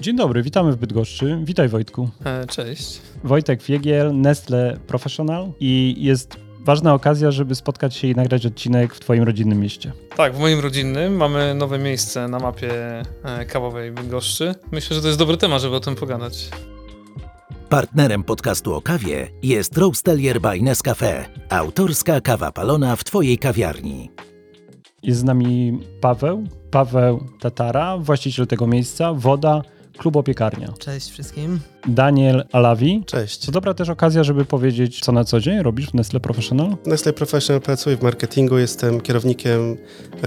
Dzień dobry, witamy w Bydgoszczy. Witaj Wojtku. E, cześć. Wojtek Wiegiel, Nestle Professional i jest ważna okazja, żeby spotkać się i nagrać odcinek w Twoim rodzinnym mieście. Tak, w moim rodzinnym mamy nowe miejsce na mapie e, kawowej Bydgoszczy. Myślę, że to jest dobry temat, żeby o tym pogadać. Partnerem podcastu o kawie jest Roastelier by Nescafe. Autorska kawa palona w Twojej kawiarni. Jest z nami Paweł, Paweł Tatara, właściciel tego miejsca, woda, klubopiekarnia. Cześć wszystkim. Daniel Alawi. Cześć. To dobra też okazja, żeby powiedzieć, co na co dzień robisz w Nestle Professional? W Nestle Professional pracuję w marketingu, jestem kierownikiem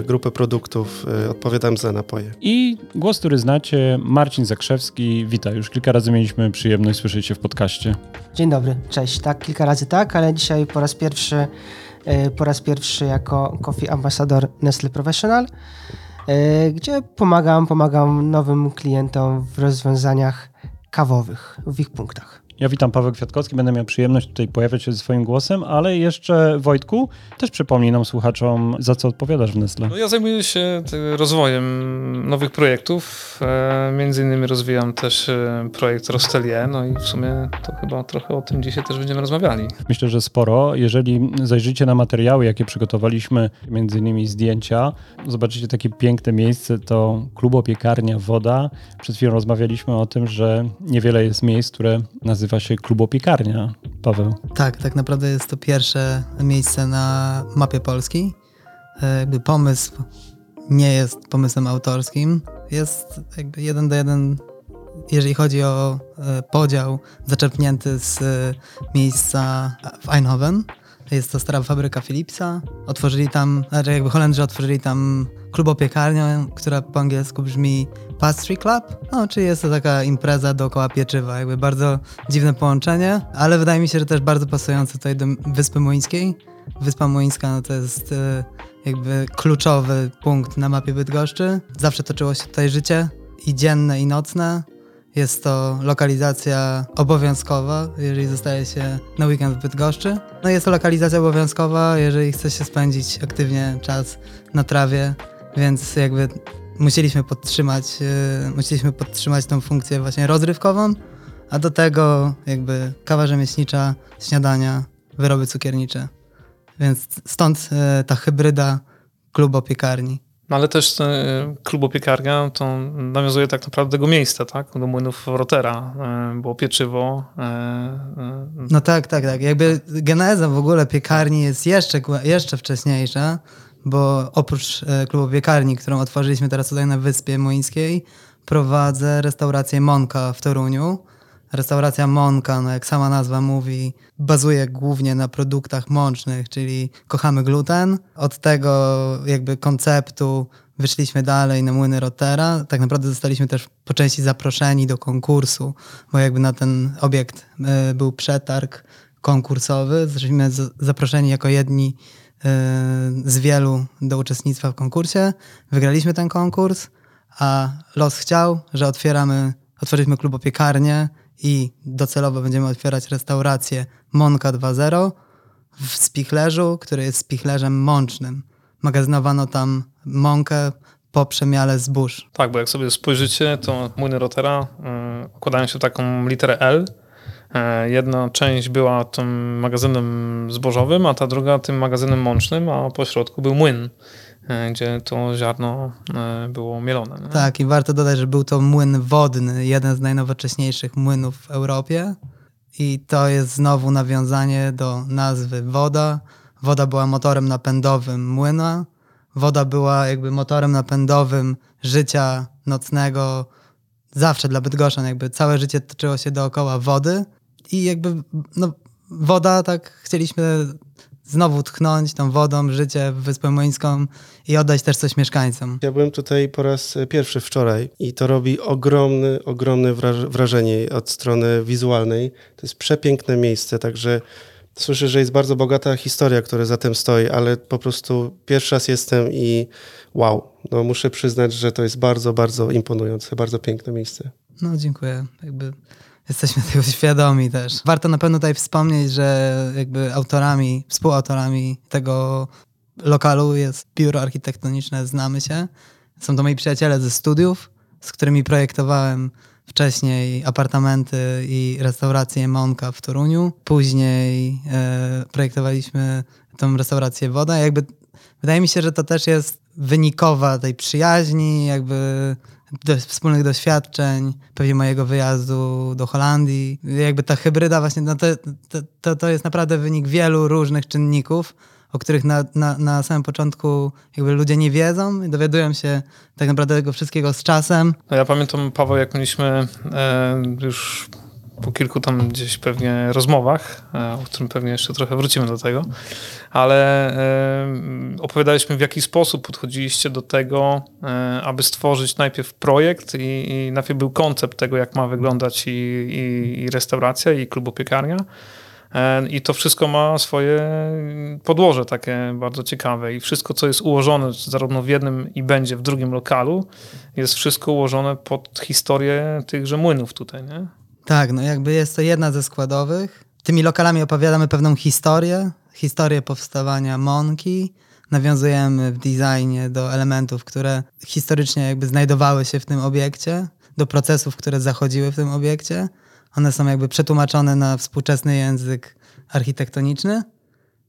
grupy produktów, y, odpowiadam za napoje. I głos, który znacie, Marcin Zakrzewski. Witaj, już kilka razy mieliśmy przyjemność słyszeć się w podcaście. Dzień dobry, cześć. Tak, kilka razy tak, ale dzisiaj po raz pierwszy, y, po raz pierwszy jako Coffee Ambassador Nestle Professional, gdzie pomagam, pomagam nowym klientom w rozwiązaniach kawowych, w ich punktach. Ja witam Paweł Kwiatkowski, będę miał przyjemność tutaj pojawiać się ze swoim głosem, ale jeszcze Wojtku, też przypomnij nam słuchaczom, za co odpowiadasz w Nestle. No ja zajmuję się rozwojem nowych projektów. E, między innymi rozwijam też e, projekt Rostelier, no i w sumie to chyba trochę o tym dzisiaj też będziemy rozmawiali. Myślę, że sporo. Jeżeli zajrzycie na materiały, jakie przygotowaliśmy, między innymi zdjęcia, zobaczycie takie piękne miejsce, to klubopiekarnia Woda. Przed chwilą rozmawialiśmy o tym, że niewiele jest miejsc, które nazywa się klubopiekarnia. Paweł. Tak, tak naprawdę jest to pierwsze miejsce na mapie Polski. Jakby pomysł nie jest pomysłem autorskim. Jest jakby jeden do jeden, jeżeli chodzi o podział zaczerpnięty z miejsca w Eindhoven. Jest to stara fabryka Philipsa. Otworzyli tam, znaczy jakby Holendrzy otworzyli tam klubopiekarnię, która po angielsku brzmi Pastry Club, no, czyli jest to taka impreza dookoła pieczywa, jakby bardzo dziwne połączenie, ale wydaje mi się, że też bardzo pasujące tutaj do Wyspy Młyńskiej. Wyspa Młyńska no, to jest e, jakby kluczowy punkt na mapie Bydgoszczy. Zawsze toczyło się tutaj życie i dzienne i nocne. Jest to lokalizacja obowiązkowa, jeżeli zostaje się na weekend w Bydgoszczy. No jest to lokalizacja obowiązkowa, jeżeli chce się spędzić aktywnie czas na trawie, więc jakby musieliśmy podtrzymać, yy, musieliśmy podtrzymać tą funkcję właśnie rozrywkową, a do tego jakby kawa rzemieślnicza, śniadania, wyroby cukiernicze. Więc stąd yy, ta hybryda klubopiekarni. No ale też klubopiekarnia to nawiązuje tak naprawdę do tego miejsca, tak? Do młynów Rotera. Było pieczywo. No tak, tak, tak. Jakby geneza w ogóle piekarni jest jeszcze, jeszcze wcześniejsza, bo oprócz klubu piekarni, którą otworzyliśmy teraz tutaj na Wyspie Młyńskiej, prowadzę restaurację Monka w Toruniu. Restauracja Monka, no jak sama nazwa mówi, bazuje głównie na produktach mącznych, czyli kochamy gluten. Od tego jakby konceptu wyszliśmy dalej na młyny Rotera. Tak naprawdę zostaliśmy też po części zaproszeni do konkursu, bo jakby na ten obiekt był przetarg konkursowy. Zostaliśmy zaproszeni jako jedni z wielu do uczestnictwa w konkursie. Wygraliśmy ten konkurs, a los chciał, że otwieramy, otworzyliśmy klubopiekarnię i docelowo będziemy otwierać restaurację Monka 2.0 w spichlerzu, który jest spichlerzem mącznym. Magazynowano tam mąkę po przemiale zbóż. Tak, bo jak sobie spojrzycie, to młyny Rotera yy, układają się w taką literę L. Jedna część była tym magazynem zbożowym, a ta druga tym magazynem mącznym, a po środku był młyn, gdzie to ziarno było mielone. Nie? Tak, i warto dodać, że był to młyn wodny, jeden z najnowocześniejszych młynów w Europie. I to jest znowu nawiązanie do nazwy woda. Woda była motorem napędowym młyna. Woda była jakby motorem napędowym życia nocnego zawsze dla Bydgoszczan. Jakby całe życie toczyło się dookoła wody i jakby no, woda, tak chcieliśmy znowu tchnąć tą wodą życie w Wyspę Młyńską i oddać też coś mieszkańcom. Ja byłem tutaj po raz pierwszy wczoraj i to robi ogromne, ogromne wrażenie od strony wizualnej. To jest przepiękne miejsce, także słyszę, że jest bardzo bogata historia, która za tym stoi, ale po prostu pierwszy raz jestem i wow, no muszę przyznać, że to jest bardzo, bardzo imponujące, bardzo piękne miejsce. No dziękuję. Jakby jesteśmy tego świadomi też. Warto na pewno tutaj wspomnieć, że jakby autorami, współautorami tego lokalu jest biuro architektoniczne Znamy się. Są to moi przyjaciele ze studiów, z którymi projektowałem wcześniej apartamenty i restaurację Monka w Toruniu. Później e, projektowaliśmy tą restaurację Woda. Jakby wydaje mi się, że to też jest wynikowa tej przyjaźni, jakby do, wspólnych doświadczeń, pewnie mojego wyjazdu do Holandii. Jakby ta hybryda właśnie, no to, to, to jest naprawdę wynik wielu różnych czynników, o których na, na, na samym początku jakby ludzie nie wiedzą i dowiadują się tak naprawdę tego wszystkiego z czasem. No ja pamiętam, Paweł, jak mieliśmy e, już po kilku tam gdzieś pewnie rozmowach, e, o którym pewnie jeszcze trochę wrócimy do tego, ale e, opowiadaliśmy w jaki sposób podchodziliście do tego, e, aby stworzyć najpierw projekt i, i najpierw był koncept tego, jak ma wyglądać i, i, i restauracja i klubopiekarnia. I to wszystko ma swoje podłoże takie bardzo ciekawe i wszystko, co jest ułożone zarówno w jednym i będzie w drugim lokalu, jest wszystko ułożone pod historię tychże młynów tutaj, nie? Tak, no jakby jest to jedna ze składowych. Tymi lokalami opowiadamy pewną historię, historię powstawania Monki. Nawiązujemy w designie do elementów, które historycznie jakby znajdowały się w tym obiekcie, do procesów, które zachodziły w tym obiekcie. One są jakby przetłumaczone na współczesny język architektoniczny.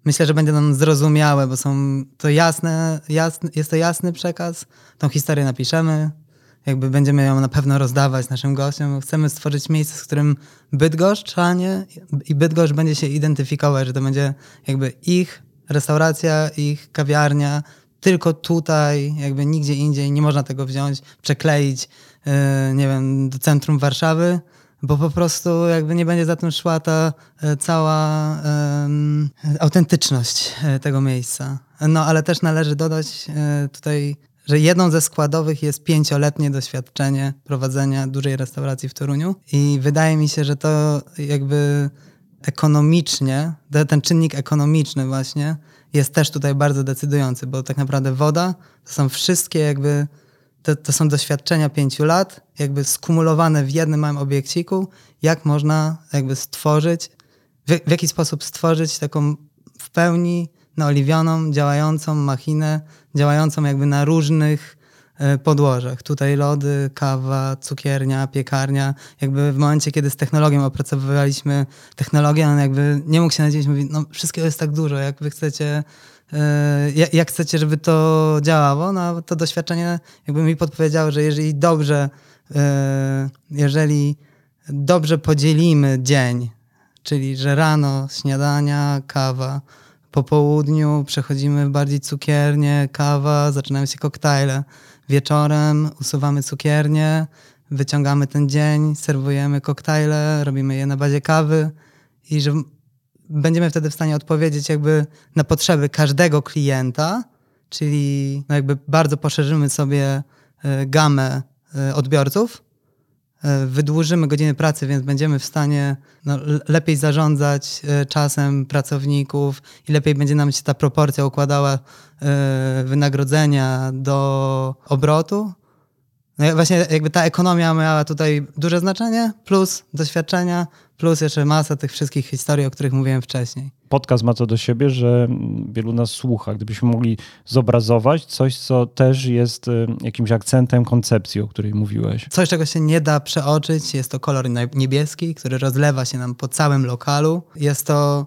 Myślę, że będzie nam zrozumiałe, bo są to jasne, jasne, jest to jasny przekaz. Tą historię napiszemy, jakby będziemy ją na pewno rozdawać naszym gościom. Chcemy stworzyć miejsce, z którym Bydgoszczanie i Bydgoszcz będzie się identyfikować, że to będzie jakby ich restauracja, ich kawiarnia, tylko tutaj, jakby nigdzie indziej nie można tego wziąć, przekleić, yy, nie wiem, do centrum Warszawy, bo po prostu jakby nie będzie za tym szła ta yy, cała yy, autentyczność yy, tego miejsca. No ale też należy dodać yy, tutaj że jedną ze składowych jest pięcioletnie doświadczenie prowadzenia dużej restauracji w Toruniu. I wydaje mi się, że to jakby ekonomicznie, ten czynnik ekonomiczny właśnie jest też tutaj bardzo decydujący, bo tak naprawdę woda to są wszystkie jakby, to, to są doświadczenia pięciu lat, jakby skumulowane w jednym małym obiekciku, jak można jakby stworzyć, w, w jaki sposób stworzyć taką w pełni naoliwioną, działającą machinę, działającą jakby na różnych e, podłożach. Tutaj lody, kawa, cukiernia, piekarnia. Jakby w momencie, kiedy z technologią opracowywaliśmy technologię, on jakby nie mógł się nadzieć, mówi, no wszystkiego jest tak dużo, jak wy chcecie, e, jak chcecie, żeby to działało, no to doświadczenie jakby mi podpowiedziało, że jeżeli dobrze, e, jeżeli dobrze podzielimy dzień, czyli że rano śniadania, kawa, po południu przechodzimy bardziej cukiernie, kawa, zaczynają się koktajle. Wieczorem usuwamy cukiernie, wyciągamy ten dzień, serwujemy koktajle, robimy je na bazie kawy i że będziemy wtedy w stanie odpowiedzieć jakby na potrzeby każdego klienta, czyli no jakby bardzo poszerzymy sobie e, gamę e, odbiorców wydłużymy godziny pracy, więc będziemy w stanie no, lepiej zarządzać e, czasem pracowników i lepiej będzie nam się ta proporcja układała e, wynagrodzenia do obrotu. No właśnie jakby ta ekonomia miała tutaj duże znaczenie, plus doświadczenia, plus jeszcze masa tych wszystkich historii, o których mówiłem wcześniej. Podcast ma to do siebie, że wielu nas słucha. Gdybyśmy mogli zobrazować coś, co też jest y, jakimś akcentem koncepcji, o której mówiłeś. Coś, czego się nie da przeoczyć, jest to kolor niebieski, który rozlewa się nam po całym lokalu. Jest to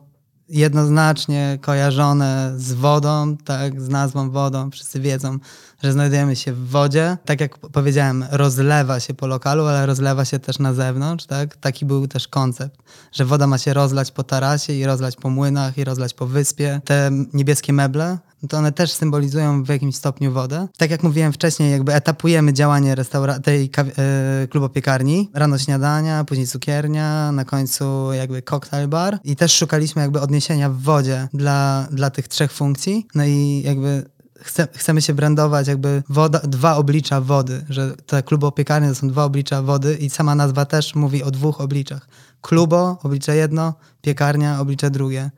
jednoznacznie kojarzone z wodą, tak, z nazwą wodą. Wszyscy wiedzą, że znajdujemy się w wodzie. Tak jak powiedziałem, rozlewa się po lokalu, ale rozlewa się też na zewnątrz, tak? Taki był też koncept, że woda ma się rozlać po tarasie i rozlać po młynach i rozlać po wyspie. Te niebieskie meble to one też symbolizują w jakimś stopniu wodę. Tak jak mówiłem wcześniej, jakby etapujemy działanie restaura- tej yy, klubopiekarni. Rano śniadania, później cukiernia, na końcu jakby cocktail bar i też szukaliśmy jakby odniesienia w wodzie dla, dla tych trzech funkcji. No i jakby chce, chcemy się brandować jakby woda, dwa oblicza wody, że te klubopiekarnie to są dwa oblicza wody i sama nazwa też mówi o dwóch obliczach. Klubo, oblicze jedno, piekarnia, oblicze drugie.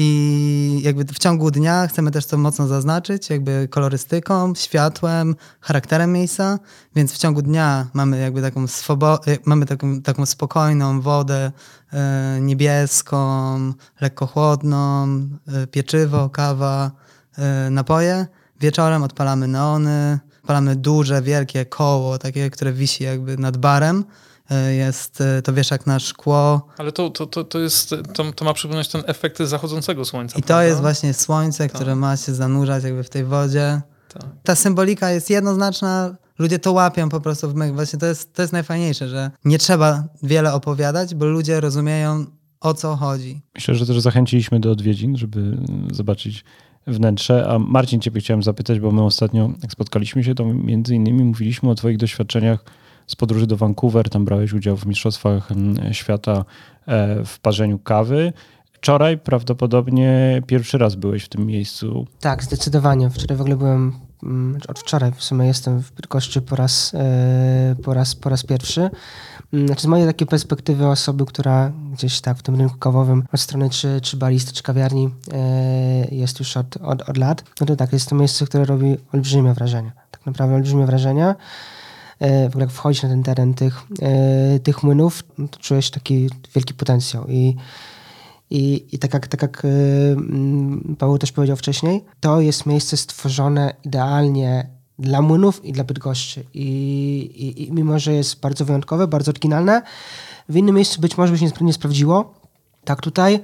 I jakby w ciągu dnia chcemy też to mocno zaznaczyć, jakby kolorystyką, światłem, charakterem miejsca, więc w ciągu dnia mamy jakby taką, e, mamy taką, taką spokojną wodę e, niebieską, lekko chłodną, e, pieczywo, kawa, napoje. Wieczorem odpalamy neony, odpalamy duże, wielkie koło, takie, które wisi jakby nad barem, e, jest e, to wieszak na szkło. Ale to, to, to, to, jest, to, to ma przypominać ten efekt zachodzącego słońca. I to prawda? jest właśnie słońce, które Tak. ma się zanurzać jakby w tej wodzie. Tak. Ta symbolika jest jednoznaczna, ludzie to łapią po prostu w my. Właśnie to jest, to jest najfajniejsze, że nie trzeba wiele opowiadać, bo ludzie rozumieją o co chodzi. Myślę, że też zachęciliśmy do odwiedzin, żeby zobaczyć wnętrze. A Marcin, ciebie chciałem zapytać, bo my ostatnio, jak spotkaliśmy się, to między innymi mówiliśmy o twoich doświadczeniach z podróży do Vancouver. Tam brałeś udział w Mistrzostwach mm, Świata e, w parzeniu kawy. Wczoraj prawdopodobnie pierwszy raz byłeś w tym miejscu. Tak, zdecydowanie. Wczoraj w ogóle byłem, mm, od wczoraj w sumie jestem w Bydgoszczy po raz, e, po raz, po raz pierwszy. Mm, Znaczy z mojej takiej perspektywy osoby, która gdzieś tak w tym rynku kawowym od strony czy, czy czy kawiarni e, jest już od, od, od lat, no to tak, jest to miejsce, które robi olbrzymie wrażenie. Tak naprawdę olbrzymie wrażenie. E, W ogóle jak wchodzić na ten teren tych, e, tych młynów, no to czujesz taki wielki potencjał i i, I tak jak, tak jak y, mm, Paweł też powiedział wcześniej, to jest miejsce stworzone idealnie dla młynów i dla Bydgoszczy. I, i, I mimo, że jest bardzo wyjątkowe, bardzo oryginalne, w innym miejscu być może by się nie, sprawdziło. Tak tutaj,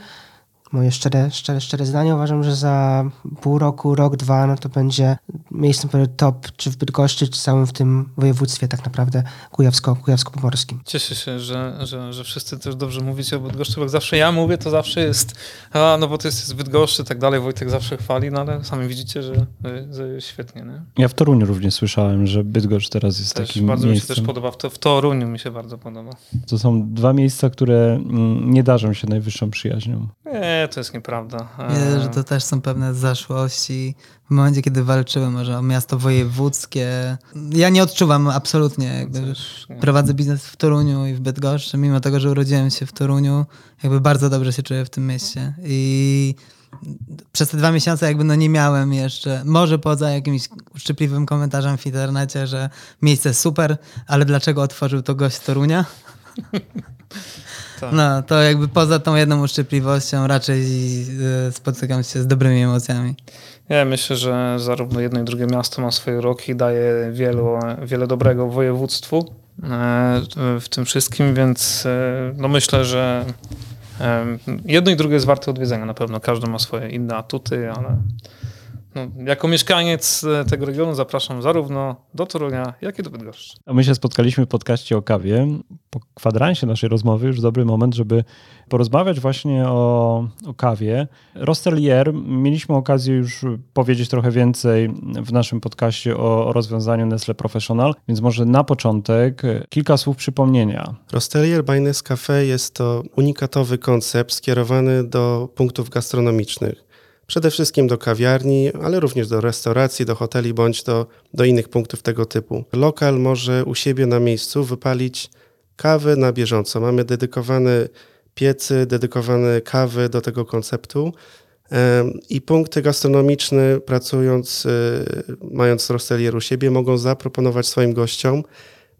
moje szczere, szczere, szczere zdanie, uważam, że za pół roku, rok, dwa, no to będzie miejscem top, czy w Bydgoszczy, czy całym w tym województwie tak naprawdę kujawsko, kujawsko-pomorskim. Cieszę się, że, że, że wszyscy też dobrze mówicie o Bydgoszczy, bo jak zawsze ja mówię, to zawsze jest, a no bo to jest z Bydgoszczy i tak dalej, Wojtek zawsze chwali, no ale sami widzicie, że, że jest świetnie, nie? Ja w Toruniu również słyszałem, że Bydgoszcz teraz jest Też takim bardzo mi się miejscem. też podoba, w, to, w Toruniu mi się bardzo podoba. To są dwa miejsca, które mm, nie darzą się najwyższą przyjaźnią. Nie, to jest nieprawda. Myślę, że E, to też są pewne zaszłości. W momencie, kiedy walczyły może o miasto wojewódzkie, ja nie odczuwam absolutnie. Jakby też nie. prowadzę biznes w Toruniu i w Bydgoszczy, mimo tego, że urodziłem się w Toruniu, jakby bardzo dobrze się czuję w tym mieście. I przez te dwa miesiące jakby no nie miałem jeszcze, może poza jakimś uszczypliwym komentarzem w internecie, że miejsce super, ale dlaczego otworzył to gość z Torunia? Tak. No, to jakby poza tą jedną uszczypliwością raczej e, spotykam się z dobrymi emocjami. Ja myślę, że zarówno jedno i drugie miasto ma swoje uroki i daje wielu, wiele dobrego województwu e, w tym wszystkim, więc e, no myślę, że jedno i drugie jest warte odwiedzenia na pewno. Każdy ma swoje inne atuty, ale no, jako mieszkaniec e, tego regionu zapraszam zarówno do Torunia, jak i do Bydgoszczy. A my się spotkaliśmy w podcaście o kawie. Po kwadransie naszej rozmowy już dobry moment, żeby porozmawiać właśnie o, o kawie. Rostelier, mieliśmy okazję już powiedzieć trochę więcej w naszym podcaście o, o rozwiązaniu Nestle Professional, więc może na początek kilka słów przypomnienia. Rostelier by Nescafe jest to unikatowy koncept skierowany do punktów gastronomicznych. Przede wszystkim do kawiarni, ale również do restauracji, do hoteli bądź do, do innych punktów tego typu. Lokal może u siebie na miejscu wypalić kawę na bieżąco. Mamy dedykowane piecy, dedykowane kawy do tego konceptu. I punkty gastronomiczne, pracując, y, mając rostelier u siebie, mogą zaproponować swoim gościom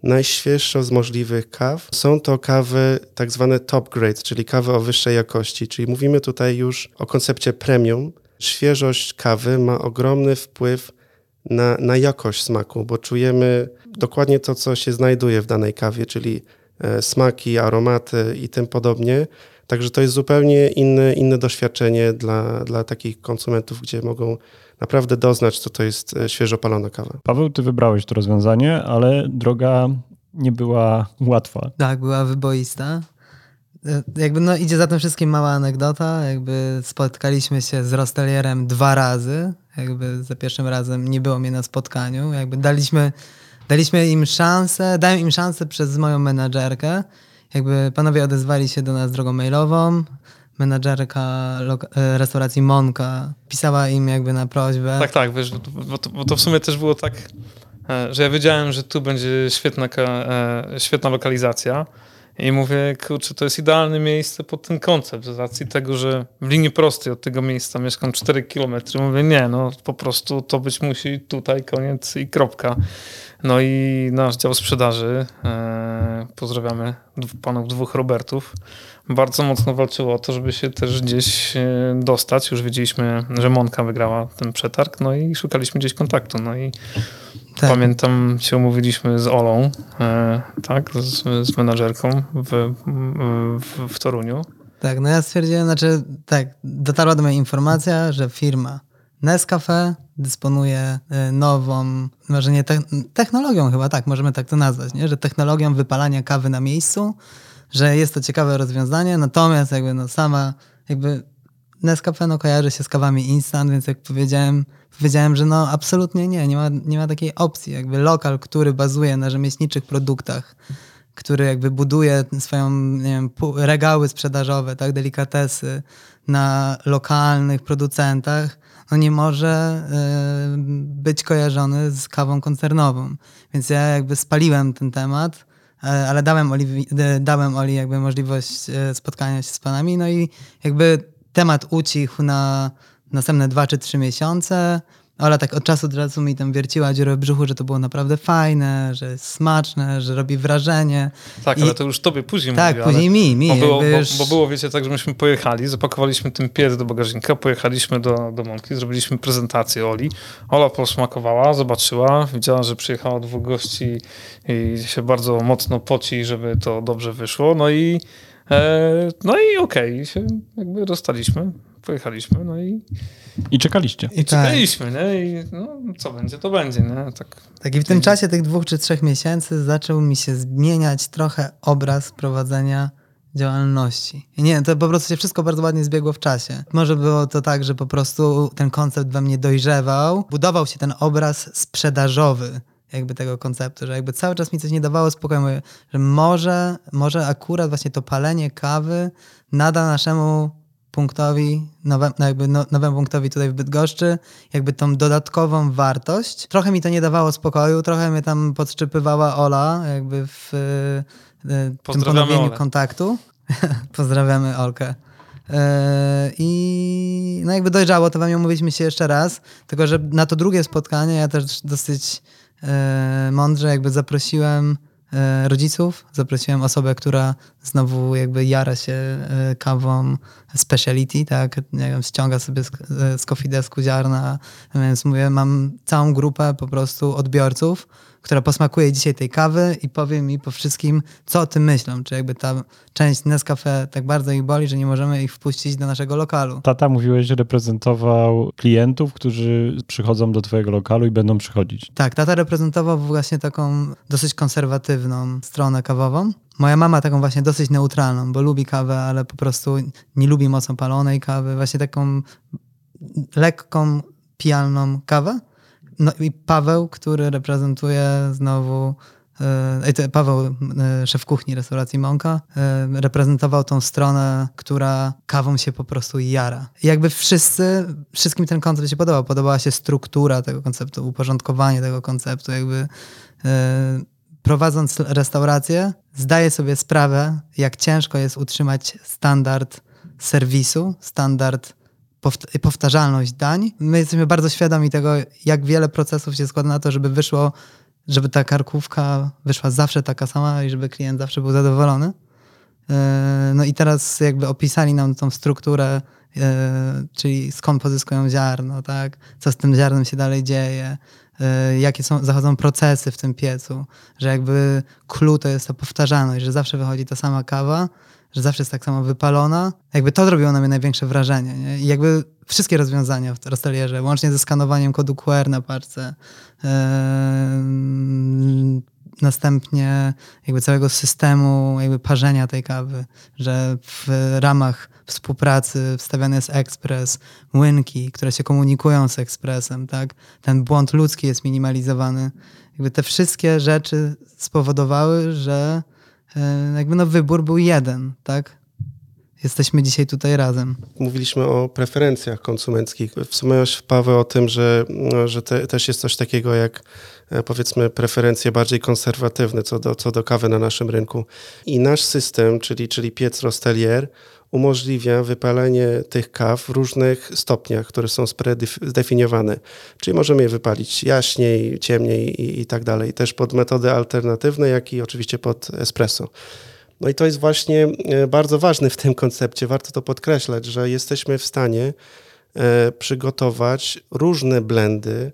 najświeższą z możliwych kaw. Są to kawy tak zwane top grade, czyli kawy o wyższej jakości, czyli mówimy tutaj już o koncepcie premium. Świeżość kawy ma ogromny wpływ na, na jakość smaku, bo czujemy dokładnie to, co się znajduje w danej kawie, czyli e, smaki, aromaty i tym podobnie. Także to jest zupełnie inne, inne doświadczenie dla, dla takich konsumentów, gdzie mogą naprawdę doznać, co to jest e, świeżo palona kawa. Paweł, ty wybrałeś to rozwiązanie, ale droga nie była łatwa. Tak, była wyboista. E, Jakby no idzie za tym wszystkim mała anegdota, jakby spotkaliśmy się z Rostelierem dwa razy, jakby za pierwszym razem nie było mnie na spotkaniu, jakby daliśmy, daliśmy im szansę, dałem im szansę przez moją menadżerkę, jakby panowie odezwali się do nas drogą mailową, menadżerka e, restauracji Monka pisała im jakby na prośbę. Tak, tak, wiesz, bo to, bo to w sumie też było tak, e, że ja wiedziałem, że tu będzie świetna, e, świetna lokalizacja i mówię, kurczę, to jest idealne miejsce pod ten koncept, z racji tego, że w linii prostej od tego miejsca mieszkam 4 km. Mówię, nie, no po prostu to być musi tutaj, koniec i kropka. No i nasz dział sprzedaży, pozdrawiamy panów dwóch Robertów, bardzo mocno walczyło o to, żeby się też gdzieś e, dostać. Już wiedzieliśmy, że Monka wygrała ten przetarg, no i szukaliśmy gdzieś kontaktu. No i Tak. Pamiętam, się umówiliśmy z Olą, e, tak, z, z menadżerką w, w, w Toruniu. Tak, no ja stwierdziłem, znaczy tak, dotarła do mnie informacja, że firma Nescafe dysponuje e, nową, może nie te, technologią chyba, tak, możemy tak to nazwać, nie? że technologią wypalania kawy na miejscu, że jest to ciekawe rozwiązanie, natomiast jakby no sama, jakby Nescafe no kojarzy się z kawami instant, więc jak powiedziałem, powiedziałem, że no absolutnie nie, nie ma, nie ma takiej opcji, jakby lokal, który bazuje na rzemieślniczych produktach, który jakby buduje swoją, nie wiem, regały sprzedażowe, tak, delikatesy na lokalnych producentach, no nie może y, być kojarzony z kawą koncernową. Więc ja jakby spaliłem ten temat, ale dałem Oli, dałem Oli jakby możliwość spotkania się z panami, no i jakby temat ucichł na następne dwa czy trzy miesiące. Ola tak od czasu do czasu mi tam wierciła dziurę w brzuchu, że to było naprawdę fajne, że jest smaczne, że robi wrażenie. Tak, I... ale to już tobie później Tak, mówię, później mi, mi. Bo było, bo, już... bo było, wiecie, tak, że myśmy pojechali, zapakowaliśmy ten piec do bagażnika, pojechaliśmy do, do Mąki, zrobiliśmy prezentację Oli. Ola posmakowała, zobaczyła, widziała, że przyjechało dwóch gości i się bardzo mocno poci, żeby to dobrze wyszło. No i no i okej, okay, się jakby rozstaliśmy pojechaliśmy, no i... I czekaliście. I czekaliśmy, nie? I no, co będzie, to będzie, nie? Tak, tak i w tym czasie tych dwóch czy trzech miesięcy zaczął mi się zmieniać trochę obraz prowadzenia działalności. I nie, to po prostu się wszystko bardzo ładnie zbiegło w czasie. Może było to tak, że po prostu ten koncept we mnie dojrzewał, budował się ten obraz sprzedażowy jakby tego konceptu, że jakby cały czas mi coś nie dawało spokoju, że może, może akurat właśnie to palenie kawy nada naszemu punktowi, nowe, no jakby no, nowemu punktowi tutaj w Bydgoszczy, jakby tą dodatkową wartość. Trochę mi to nie dawało spokoju, trochę mnie tam podszczypywała Ola, jakby w, w tym ponowieniu Ole. kontaktu. Pozdrawiamy Olkę. E, I no jakby dojrzało, to wam mówiliśmy się jeszcze raz, tylko że na to drugie spotkanie ja też dosyć mądrze jakby zaprosiłem E, rodziców. Zaprosiłem osobę, która znowu jakby jara się e, kawą speciality, tak, nie wiem, ściąga sobie z, e, z kofidesku ziarna, więc mówię, mam całą grupę po prostu odbiorców, która posmakuje dzisiaj tej kawy i powie mi po wszystkim, co o tym myślą. Czy jakby ta część Nescafe tak bardzo ich boli, że nie możemy ich wpuścić do naszego lokalu. Tata, mówiłeś, że reprezentował klientów, którzy przychodzą do twojego lokalu i będą przychodzić. Tak, tata reprezentował właśnie taką dosyć konserwatywną stronę kawową. Moja mama taką właśnie dosyć neutralną, bo lubi kawę, ale po prostu nie lubi mocno palonej kawy. Właśnie taką lekką, pijalną kawę. No i Paweł, który reprezentuje znowu e, Paweł, e, szef kuchni restauracji Monka, e, reprezentował tą stronę, która kawą się po prostu jara. Jakby wszyscy, wszystkim ten koncept się podobał. Podobała się struktura tego konceptu, uporządkowanie tego konceptu. Jakby prowadząc restaurację, zdaję sobie sprawę, jak ciężko jest utrzymać standard serwisu, standard powtarzalność dań. My jesteśmy bardzo świadomi tego, jak wiele procesów się składa na to, żeby wyszło, żeby ta karkówka wyszła zawsze taka sama i żeby klient zawsze był zadowolony. E, no i teraz jakby opisali nam tą strukturę, e, czyli skąd pozyskują ziarno, tak? co z tym ziarnem się dalej dzieje, e, jakie są, zachodzą procesy w tym piecu, że jakby clue to jest ta powtarzalność, że zawsze wychodzi ta sama kawa, że zawsze jest tak samo wypalona. Jakby to zrobiło na mnie największe wrażenie. Nie? I jakby wszystkie rozwiązania w Rostelierze, łącznie ze skanowaniem kodu QR na parce, yy, następnie jakby całego systemu jakby parzenia tej kawy, że w ramach współpracy wstawiany jest ekspres, młynki, które się komunikują z ekspresem, tak? Ten błąd ludzki jest minimalizowany. Jakby te wszystkie rzeczy spowodowały, że jakby no wybór był jeden, tak? Jesteśmy dzisiaj tutaj razem. Mówiliśmy o preferencjach konsumenckich. Wspomniałeś, Paweł, o tym, że, że te, też jest coś takiego jak e, powiedzmy preferencje bardziej konserwatywne co do, co do kawy na naszym rynku. I nasz system, czyli, czyli piec Rostelier, umożliwia wypalenie tych kaw w różnych stopniach, które są zdefiniowane. Czyli możemy je wypalić jaśniej, ciemniej i, i tak dalej. Też pod metody alternatywne, jak i oczywiście pod espresso. No i to jest właśnie e, bardzo ważne w tym koncepcie. Warto to podkreślać, że jesteśmy w stanie e, przygotować różne blendy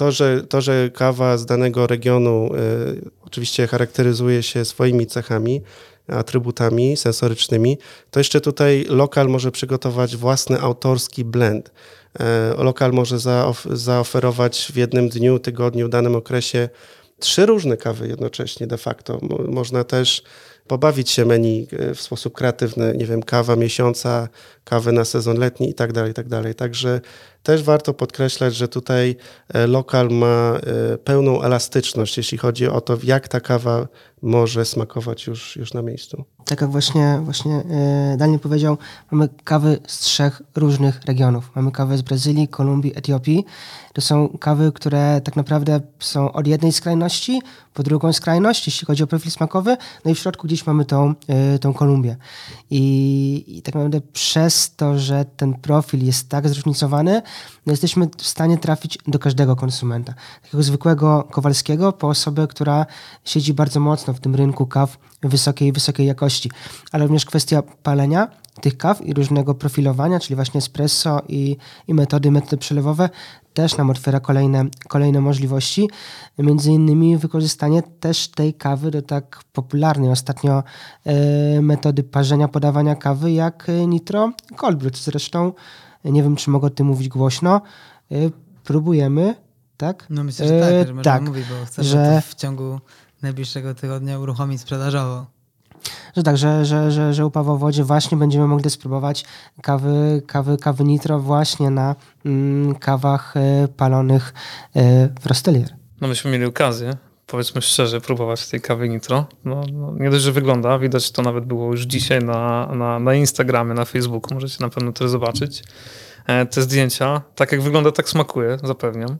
to, że, to, że kawa z danego regionu y, oczywiście charakteryzuje się swoimi cechami, atrybutami sensorycznymi, to jeszcze tutaj lokal może przygotować własny autorski blend. E, lokal może zaof zaoferować w jednym dniu, tygodniu, danym okresie trzy różne kawy jednocześnie de facto. Mo można też pobawić się menu e, w sposób kreatywny, nie wiem, kawa miesiąca, kawy na sezon letni i tak dalej, i tak dalej. Także też warto podkreślać, że tutaj e, lokal ma e, pełną elastyczność, jeśli chodzi o to, jak ta kawa może smakować już, już na miejscu. Tak jak właśnie, właśnie Daniel powiedział, mamy kawy z trzech różnych regionów. Mamy kawę z Brazylii, Kolumbii, Etiopii. To są kawy, które tak naprawdę są od jednej skrajności po drugą skrajność, jeśli chodzi o profil smakowy, no i w środku gdzieś mamy tą, tą Kolumbię. I, I tak naprawdę przez to, że ten profil jest tak zróżnicowany, no jesteśmy w stanie trafić do każdego konsumenta. Takiego zwykłego Kowalskiego po osobę, która siedzi bardzo mocno w tym rynku kaw wysokiej, wysokiej jakości. Ale również kwestia palenia tych kaw i różnego profilowania, czyli właśnie espresso i, i metody, metody przelewowe też nam otwiera kolejne, kolejne możliwości. Między innymi wykorzystanie też tej kawy do tak popularnej ostatnio e, metody parzenia, podawania kawy jak nitro cold brew. Zresztą nie wiem, czy mogę o tym mówić głośno. E, próbujemy, tak? No myślę, że tak, E, że tak, mówić, bo chcemy że- w ciągu najbliższego tygodnia uruchomić sprzedażowo. Że tak, że, że, że, że u Pawła Wodzie właśnie będziemy mogli spróbować kawy, kawy, kawy nitro właśnie na mm, kawach e, palonych e, w Rostelier. No myśmy mieli okazję, powiedzmy szczerze, próbować tej kawy nitro. No, no, nie dość, że wygląda, widać to nawet było już dzisiaj na, na, na Instagramie, na Facebooku, możecie na pewno też zobaczyć e, te zdjęcia. Tak jak wygląda, tak smakuje, zapewniam.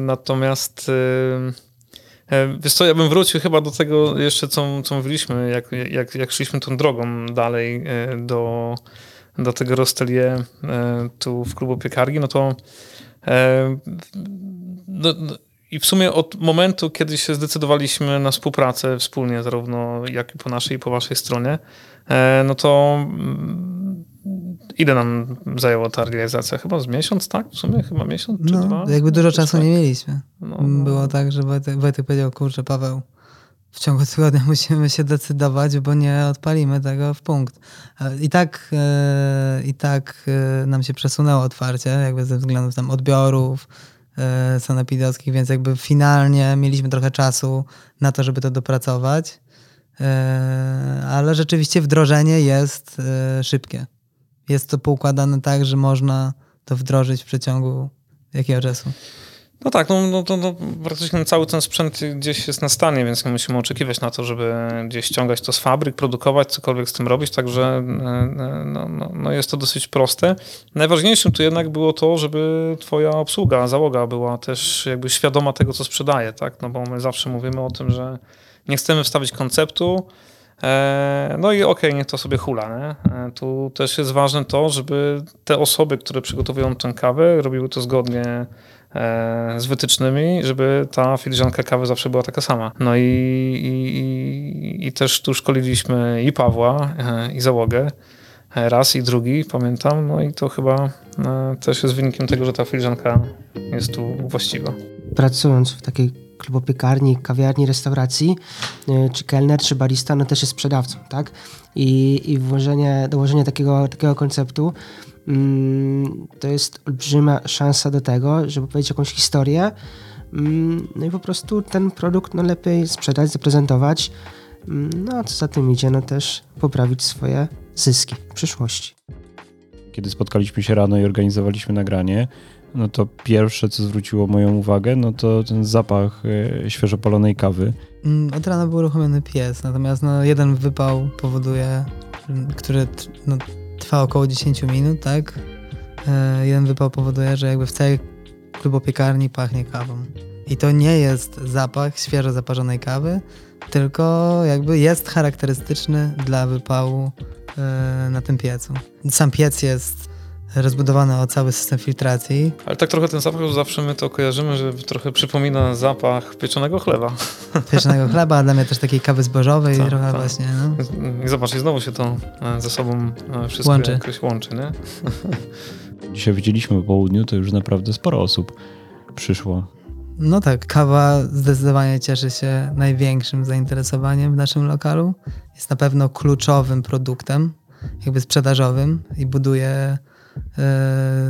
Natomiast wiesz co, ja bym wrócił chyba do tego jeszcze, co, co mówiliśmy, jak, jak, jak szliśmy tą drogą dalej e, do, do tego Rostelier e, tu w klubu piekarni, no to e, no, no, i w sumie od momentu, kiedy się zdecydowaliśmy na współpracę wspólnie, zarówno jak i po naszej, i po waszej stronie, no to mm, ile nam zajęła ta realizacja? Chyba z miesiąc, tak? W sumie chyba miesiąc czy No, dwa? jakby dużo czasu tak. nie mieliśmy. No, no. Było tak, że Wojtek, Wojtek powiedział, kurczę Paweł, w ciągu tygodnia musimy się decydować, bo nie odpalimy tego w punkt. I tak, e, i tak e, nam się przesunęło otwarcie, jakby ze względów tam odbiorów e, sanepidowskich, więc jakby finalnie mieliśmy trochę czasu na to, żeby to dopracować, ale rzeczywiście wdrożenie jest szybkie. Jest to poukładane tak, że można to wdrożyć w przeciągu jakiego czasu? No tak, no, no, no, praktycznie cały ten sprzęt gdzieś jest na stanie, więc nie musimy oczekiwać na to, żeby gdzieś ściągać to z fabryk, produkować, cokolwiek z tym robić, także e, e, no, no, no jest to dosyć proste. Najważniejszym tu jednak było to, żeby twoja obsługa, załoga była też jakby świadoma tego, co sprzedaje, tak? No bo my zawsze mówimy o tym, że nie chcemy wstawić konceptu, No i okej, niech to sobie hula. Nie? E, Tu też jest ważne to, żeby te osoby, które przygotowują tę kawę, robiły to zgodnie e, z wytycznymi, żeby ta filiżanka kawy zawsze była taka sama. No i, i, i, też tu szkoliliśmy i Pawła, e, i załogę. e, Raz i drugi, pamiętam. No i to chyba e, też jest wynikiem tego, że ta filiżanka jest tu właściwa. Pracując w takiej klubopiekarni, kawiarni, restauracji, y, czy kelner, czy barista, no też jest sprzedawcą, tak? I, i włożenie, dołożenie takiego, takiego konceptu mm, to jest olbrzymia szansa do tego, żeby powiedzieć jakąś historię, mm, no i po prostu ten produkt no, lepiej sprzedać, zaprezentować, mm, no a co za tym idzie, no też poprawić swoje zyski w przyszłości. Kiedy spotkaliśmy się rano i organizowaliśmy nagranie, no to pierwsze, co zwróciło moją uwagę, no to ten zapach e, świeżo palonej kawy. Mm, Od rana był uruchomiony pies, natomiast no, jeden wypał powoduje, który no, trwa około 10 minut, tak? E, jeden wypał powoduje, że jakby w całej klubopiekarni pachnie kawą. I to nie jest zapach świeżo zaparzonej kawy, tylko jakby jest charakterystyczny dla wypału e, na tym piecu. Sam piec jest rozbudowany o cały system filtracji, Ale tak trochę ten zapach, zawsze my to kojarzymy, że trochę przypomina zapach pieczonego chleba. pieczonego chleba, a dla mnie też takiej kawy zbożowej Tak, trochę tak. właśnie. No. I zobacz, i znowu się to e, ze sobą e, wszystko Łączy. jakoś łączy, nie? Dzisiaj widzieliśmy po południu, to już naprawdę sporo osób przyszło? No tak, kawa zdecydowanie cieszy się największym zainteresowaniem w naszym lokalu. Jest na pewno kluczowym produktem, jakby sprzedażowym i buduje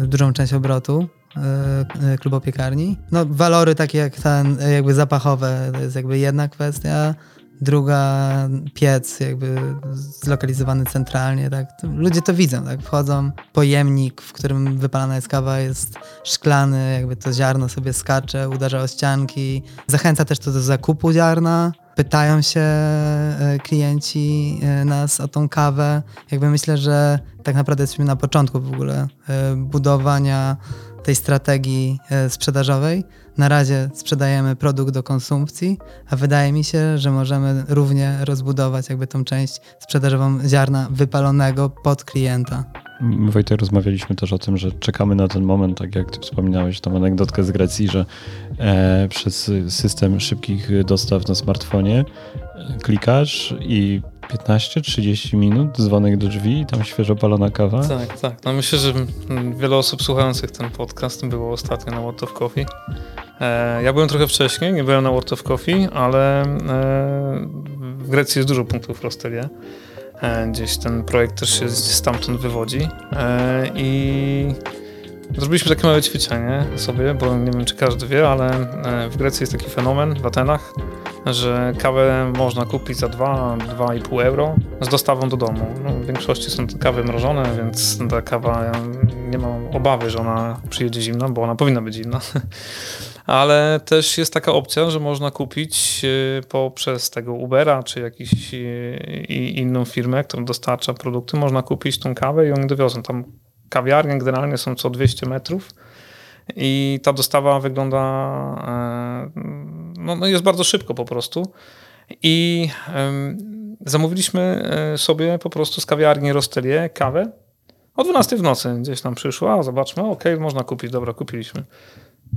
dużą część obrotu e, klubopiekarni. No walory takie jak ten, jakby zapachowe, to jest jakby jedna kwestia. Druga piec jakby zlokalizowany centralnie, tak. Ludzie to widzą, tak. Wchodzą, pojemnik, w którym wypalana jest kawa jest szklany, jakby to ziarno sobie skacze, uderza o ścianki. Zachęca też to do zakupu ziarna. Pytają się e, klienci e, nas o tą kawę. Jakby myślę, że tak naprawdę jesteśmy na początku w ogóle e, budowania tej strategii sprzedażowej. Na razie sprzedajemy produkt do konsumpcji, a wydaje mi się, że możemy równie rozbudować jakby tą część sprzedażową ziarna wypalonego pod klienta. My Wojtek rozmawialiśmy też o tym, że czekamy na ten moment, tak jak ty wspominałeś tą anegdotkę z Grecji, że e, przez system szybkich dostaw na smartfonie e, klikasz i 15-30 minut, dzwonek do drzwi i tam świeżo palona kawa. Tak, tak. No myślę, że wiele osób słuchających ten podcast było ostatnio na World of Coffee. E, ja byłem trochę wcześniej, nie byłem na World of Coffee, ale e, w Grecji jest dużo punktów Rostelia. E, gdzieś ten projekt też się stamtąd wywodzi. E, I zrobiliśmy takie małe ćwiczenie sobie, bo nie wiem, czy każdy wie, ale e, w Grecji jest taki fenomen, w Atenach, że kawę można kupić za 2-2,5 euro z dostawą do domu. No, w większości są to kawy mrożone, więc ta kawa, nie mam obawy, że ona przyjedzie zimna, bo ona powinna być zimna. ale też jest taka opcja, że można kupić y, poprzez tego Ubera czy jakąś y, inną firmę, która dostarcza produkty, można kupić tą kawę i oni dowiozą. Tam kawiarnie generalnie są co 200 metrów i ta dostawa wygląda, e, no, no jest bardzo szybko po prostu. I zamówiliśmy e, sobie po prostu z kawiarni Rostelie kawę. O 12 w nocy gdzieś tam przyszła, zobaczmy, ok, można kupić, dobra, kupiliśmy.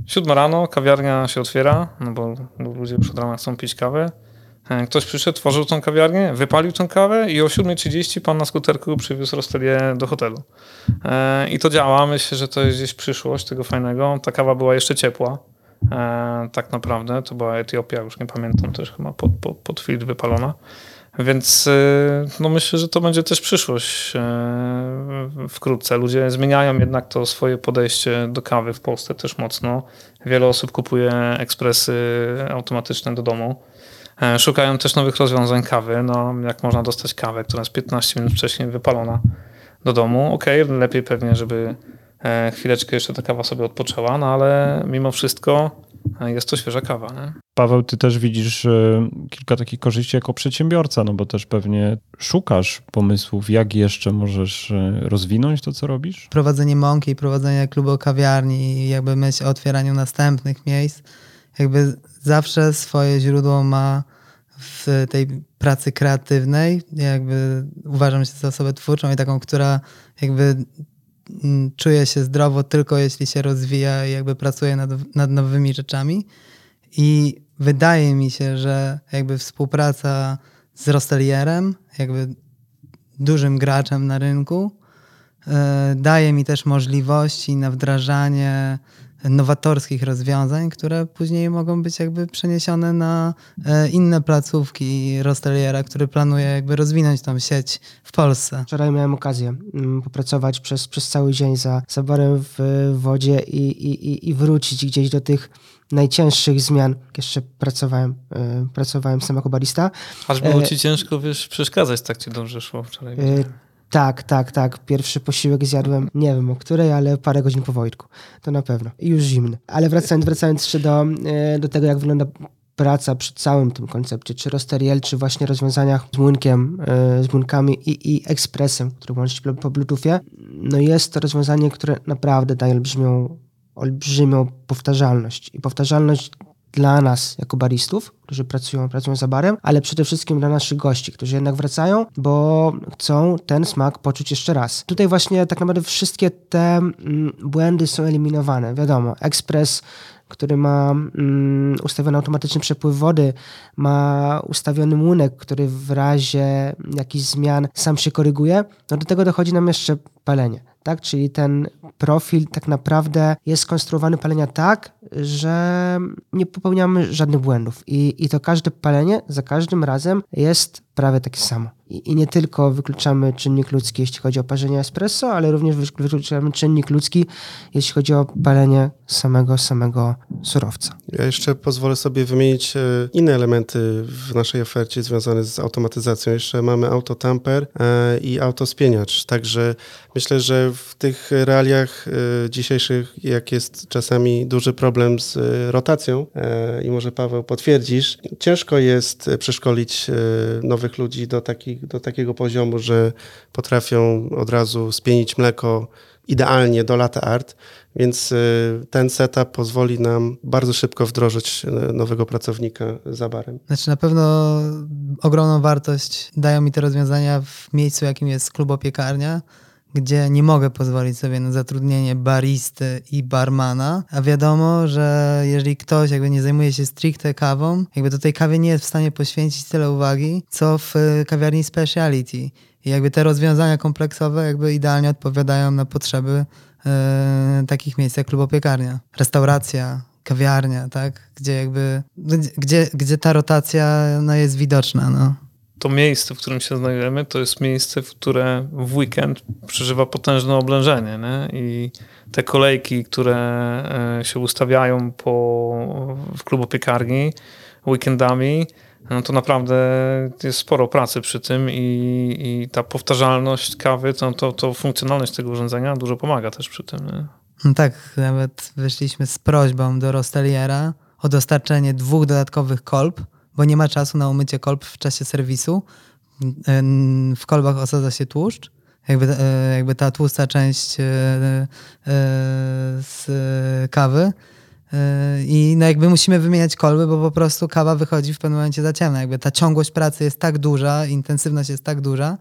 Siódma rano, kawiarnia się otwiera, no bo ludzie już od rana chcą pić kawę. E, ktoś przyszedł, tworzył tą kawiarnię, wypalił tą kawę i o 7.30 pan na skuterku przywiózł Rostelię do hotelu. E, I to działa. Myślę, że to jest gdzieś przyszłość tego fajnego. Ta kawa była jeszcze ciepła. E, tak naprawdę. To była Etiopia, już nie pamiętam, też chyba pod, pod, pod wypalona. Więc y, no myślę, że to będzie też przyszłość y, wkrótce. Ludzie zmieniają jednak to swoje podejście do kawy w Polsce też mocno. Wiele osób kupuje ekspresy automatyczne do domu. E, szukają też nowych rozwiązań kawy. No, jak można dostać kawę, która jest 15 minut wcześniej wypalona do domu. Ok, lepiej pewnie, żeby e, chwileczkę jeszcze ta kawa sobie odpoczęła, no ale mimo wszystko jest to świeża kawa. Nie? Paweł, ty też widzisz kilka takich korzyści jako przedsiębiorca, no bo też pewnie szukasz pomysłów, jak jeszcze możesz e, rozwinąć to, co robisz? Prowadzenie mąki prowadzenie klubu kawiarni i jakby myśl o otwieraniu następnych miejsc, jakby zawsze swoje źródło ma w tej pracy kreatywnej. Jakby uważam się za osobę twórczą i taką, która jakby czuje się zdrowo tylko jeśli się rozwija i jakby pracuje nad, nad nowymi rzeczami. I wydaje mi się, że jakby współpraca z Rostelierem, jakby dużym graczem na rynku, yy, daje mi też możliwości na wdrażanie nowatorskich rozwiązań, które później mogą być jakby przeniesione na e, inne placówki Rosteliera, który planuje jakby rozwinąć tą sieć w Polsce. Wczoraj miałem okazję mm, popracować przez, przez cały dzień za zaborem w wodzie i, i, i wrócić gdzieś do tych najcięższych zmian. Jeszcze pracowałem, e, pracowałem sam jako barista. Aż było e, ci ciężko, wiesz, przeszkadzać, tak ci dobrze szło wczoraj. Tak, tak, tak. Pierwszy posiłek zjadłem, nie wiem o której, ale parę godzin po Wojtku. To na pewno. I już zimny. Ale wracając, wracając jeszcze do, e, do tego, jak wygląda praca przy całym tym koncepcie, czy Rosteriel, czy właśnie rozwiązaniach z młynkiem, e, z młynkami i, i ekspresem, który łączy po Bluetoothie, no jest to rozwiązanie, które naprawdę daje olbrzymią, olbrzymią powtarzalność. I powtarzalność dla nas jako baristów, którzy pracują, pracują za barem, ale przede wszystkim dla naszych gości, którzy jednak wracają, bo chcą ten smak poczuć jeszcze raz. Tutaj właśnie tak naprawdę wszystkie te mm, błędy są eliminowane. Wiadomo, ekspres który ma mm, ustawiony automatyczny przepływ wody, ma ustawiony młynek, który w razie jakichś zmian sam się koryguje, no do tego dochodzi nam jeszcze palenie tak? Czyli ten profil tak naprawdę jest skonstruowany palenia tak, że nie popełniamy żadnych błędów. I, i to każde palenie za każdym razem jest prawie takie samo. I, nie tylko wykluczamy czynnik ludzki, jeśli chodzi o parzenie espresso, ale również wykluczamy czynnik ludzki, jeśli chodzi o palenie samego, samego surowca. Ja jeszcze pozwolę sobie wymienić e, inne elementy w naszej ofercie związane z automatyzacją. Jeszcze mamy autotamper e, i autospieniacz. Także myślę, że w tych realiach e, dzisiejszych, jak jest czasami duży problem z rotacją i może Paweł potwierdzisz, ciężko jest przeszkolić nowych ludzi do, taki, do takiego poziomu, że potrafią od razu spienić mleko idealnie do latte art, więc y, ten setup pozwoli nam bardzo szybko wdrożyć y, nowego pracownika za barem. Znaczy na pewno ogromną wartość dają mi te rozwiązania w miejscu, jakim jest klubopiekarnia, gdzie nie mogę pozwolić sobie na zatrudnienie baristy i barmana, a wiadomo, że jeżeli ktoś jakby nie zajmuje się stricte kawą, jakby do tej kawie nie jest w stanie poświęcić tyle uwagi, co w kawiarni speciality. I jakby te rozwiązania kompleksowe jakby idealnie odpowiadają na potrzeby e, takich miejsc jak klubopiekarnia, restauracja, kawiarnia, tak? Gdzie jakby, gdzie, gdzie ta rotacja no, jest widoczna, no to miejsce, w którym się znajdujemy, to jest miejsce, w które w weekend przeżywa potężne oblężenie. Nie? I te kolejki, które e, się ustawiają po, w klubu piekarni weekendami, no to naprawdę jest sporo pracy przy tym i, i ta powtarzalność kawy, to, to, to, funkcjonalność tego urządzenia dużo pomaga też przy tym. No tak, nawet wyszliśmy z prośbą do Rosteliera o dostarczenie dwóch dodatkowych kolb, bo nie ma czasu na umycie kolb w czasie serwisu. W kolbach osadza się tłuszcz. Jakby, e, jakby ta tłusta część e, z kawy. I no jakby musimy wymieniać kolby, bo po prostu kawa wychodzi w pewnym momencie za ciemna. Jakby ta ciągłość pracy jest tak duża, intensywność jest tak duża,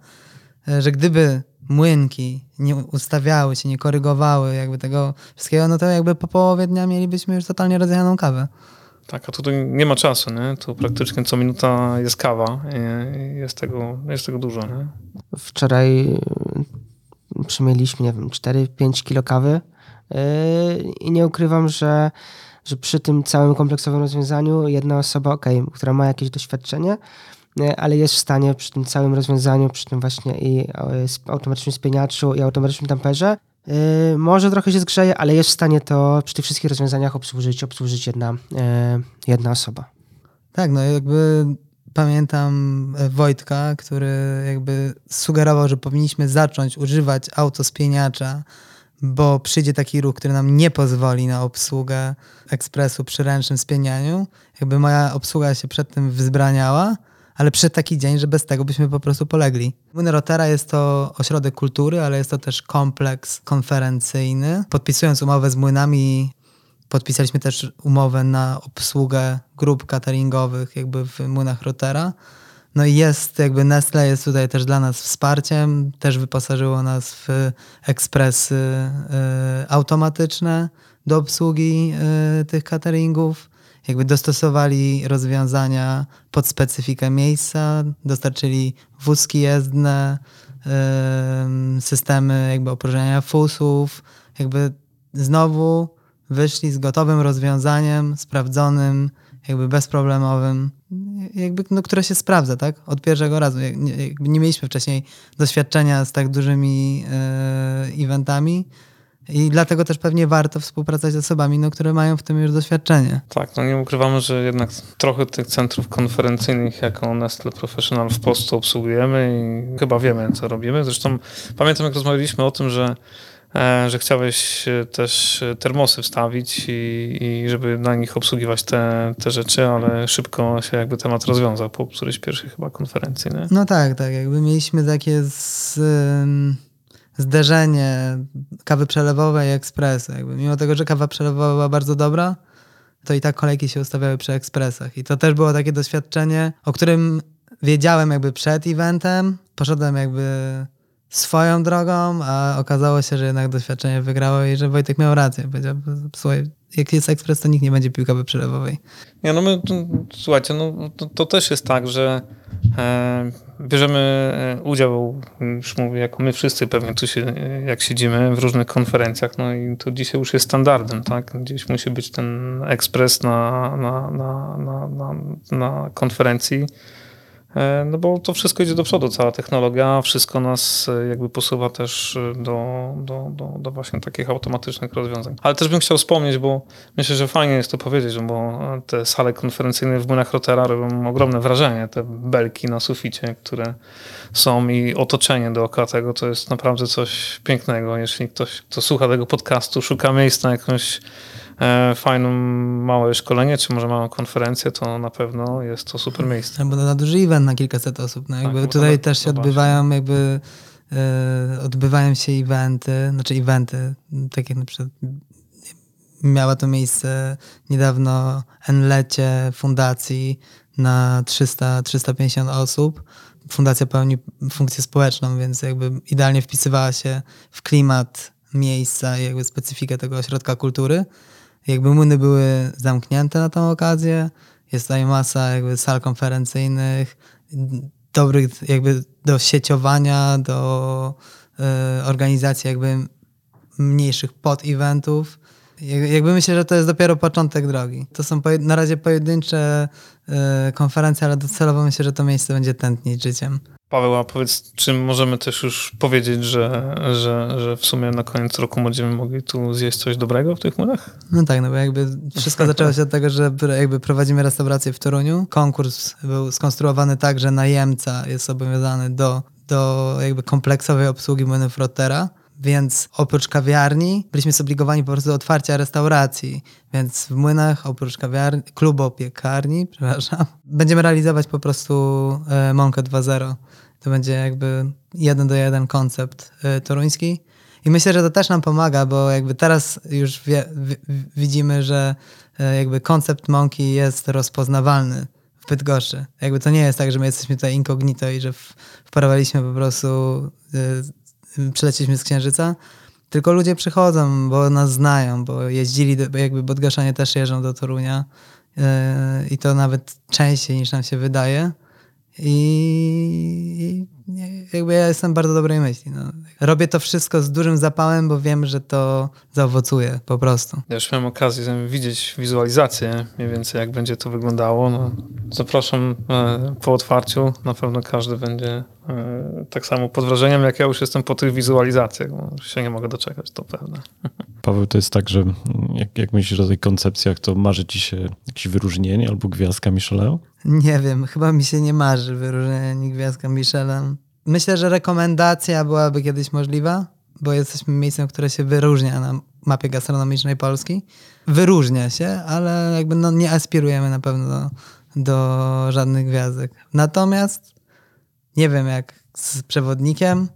że gdyby młynki nie ustawiały się, nie korygowały jakby tego wszystkiego, no to jakby po połowie dnia mielibyśmy już totalnie rozjechaną kawę. Tak, a tutaj nie ma czasu, nie? Tu praktycznie co minuta jest kawa jest tego, jest tego dużo, nie? Wczoraj y, przymieliśmy, nie wiem, 4-5 kilo kawy yy, i nie ukrywam, że, że przy tym całym kompleksowym rozwiązaniu jedna osoba, okay, która ma jakieś doświadczenie, y, ale jest w stanie przy tym całym rozwiązaniu, przy tym właśnie i automatycznym spieniaczu i automatycznym tamperze Yy, może trochę się zgrzeje, ale jest w stanie to przy tych wszystkich rozwiązaniach obsłużyć, obsłużyć jedna, yy, jedna osoba. Tak, no jakby pamiętam e, Wojtka, który jakby sugerował, że powinniśmy zacząć używać autospieniacza, bo przyjdzie taki ruch, który nam nie pozwoli na obsługę ekspresu przy ręcznym spienianiu. Jakby moja obsługa się przed tym wzbraniała, ale przyszedł taki dzień, że bez tego byśmy po prostu polegli. Młyn Rotera jest to ośrodek kultury, ale jest to też kompleks konferencyjny. Podpisując umowę z młynami, podpisaliśmy też umowę na obsługę grup cateringowych jakby w młynach Rotera. No i jest jakby Nestle jest tutaj też dla nas wsparciem, też wyposażyło nas w ekspresy y, automatyczne do obsługi y, tych cateringów jakby dostosowali rozwiązania pod specyfikę miejsca, dostarczyli wózki jezdne, systemy jakby opróżniania fusów, jakby znowu wyszli z gotowym rozwiązaniem, sprawdzonym, jakby bezproblemowym, jakby, no, które się sprawdza, tak? Od pierwszego razu. Jakby nie mieliśmy wcześniej doświadczenia z tak dużymi e, eventami, i dlatego też pewnie warto współpracować z osobami, no, które mają w tym już doświadczenie. Tak, no nie ukrywamy, że jednak trochę tych centrów konferencyjnych jako Nestle Professional w Polsce obsługujemy i chyba wiemy, co robimy. Zresztą pamiętam, jak rozmawialiśmy o tym, że e, że chciałeś też termosy wstawić i, i, żeby na nich obsługiwać te, te rzeczy, ale szybko się jakby temat rozwiązał po którejś pierwszej chyba konferencji. Nie? No tak, tak. Jakby mieliśmy takie z, zderzenie kawy przelewowej i ekspresu. Jakby mimo tego, że kawa przelewowa była bardzo dobra, to i tak kolejki się ustawiały przy ekspresach. I to też było takie doświadczenie, o którym wiedziałem jakby przed eventem. Poszedłem jakby swoją drogą, a okazało się, że jednak doświadczenie wygrało i że Wojtek miał rację. Powiedział, słuchaj, jak jest ekspres, to nikt nie będzie pił kawy przelewowej. Nie, no my, słuchajcie, no to, to też jest tak, że e, bierzemy e, udział, już mówię, jako my wszyscy pewnie tu się, jak siedzimy w różnych konferencjach, no i to dzisiaj już jest standardem, tak? Gdzieś musi być ten ekspres na, na, na, na, na, na konferencji. E, no bo to wszystko idzie do przodu, cała technologia, wszystko nas e, jakby posuwa też e, do, do, do, do właśnie takich automatycznych rozwiązań. Ale też bym chciał wspomnieć, bo myślę, że fajnie jest to powiedzieć, bo te sale konferencyjne w młynach Rotera robią ogromne wrażenie, te belki na suficie, które są i otoczenie dookoła tego, to jest naprawdę coś pięknego. Jeśli ktoś, kto słucha tego podcastu, szuka miejsca na jakąś E, fajną małe szkolenie, czy może małą konferencję, to na pewno jest to super miejsce. Albo na duży event na kilkaset osób. No jakby tak, tutaj też się odbywają jakby e, odbywają się eventy, znaczy eventy, takie na przykład miała to miejsce niedawno Enlecie fundacji na 300-350 osób. Fundacja pełni funkcję społeczną, więc jakby idealnie wpisywała się w klimat miejsca i jakby specyfikę tego ośrodka kultury jakby młyny były zamknięte na tą okazję. Jest tutaj masa jakby sal konferencyjnych, dobrych jakby do sieciowania, do y, organizacji jakby mniejszych pod-eventów. Jakby myślę, że to jest dopiero początek drogi. To są na razie pojedyncze y, konferencje, ale docelowo myślę, że to miejsce będzie tętnić życiem. Paweł, a powiedz, czy możemy też już powiedzieć, że, że, że w sumie na koniec roku będziemy mogli tu zjeść coś dobrego w tych murach? No tak, no bo jakby wszystko zaczęło się od tego, że jakby prowadzimy restaurację w Toruniu. Konkurs był skonstruowany tak, że najemca jest obowiązany do, do jakby kompleksowej obsługi młynów Rottera. Więc oprócz kawiarni byliśmy zobligowani po prostu do otwarcia restauracji. Więc w młynach, oprócz kawiarni, klubu piekarni, przepraszam, będziemy realizować po prostu e, Monkę 2.0. To będzie jakby jeden do jeden koncept y, toruński. I myślę, że to też nam pomaga, bo jakby teraz już wie, w, widzimy, że y, jakby koncept Monkey jest rozpoznawalny w Bydgoszczy. Jakby to nie jest tak, że my jesteśmy tutaj incognito i że wparowaliśmy po prostu, y, przyleciliśmy z Księżyca, tylko ludzie przychodzą, bo nas znają, bo jeździli, jakby Bydgoszczanie też jeżdżą do Torunia i to nawet częściej niż nam się wydaje. I jakby ja jestem bardzo dobrej myśli. No. Robię to wszystko z dużym zapałem, bo wiem, że to zaowocuje po prostu. Ja już miałem okazję widzieć wizualizację mniej więcej, jak będzie to wyglądało. No, zapraszam e, po otwarciu. Na pewno każdy będzie e, tak samo pod wrażeniem, jak ja już jestem po tych wizualizacjach. Bo się nie mogę doczekać, to pewne. Paweł, to jest tak, że jak, jak myślisz o tych koncepcjach, to marzy ci się jakieś wyróżnienie albo gwiazdka Michelin? Nie wiem, chyba mi się nie marzy wyróżnienie gwiazdka Michelin. Myślę, że rekomendacja byłaby kiedyś możliwa, bo jesteśmy miejscem, które się wyróżnia na mapie gastronomicznej Polski. Wyróżnia się, ale jakby no nie aspirujemy na pewno do, do żadnych gwiazdek. Natomiast nie wiem jak z przewodnikiem,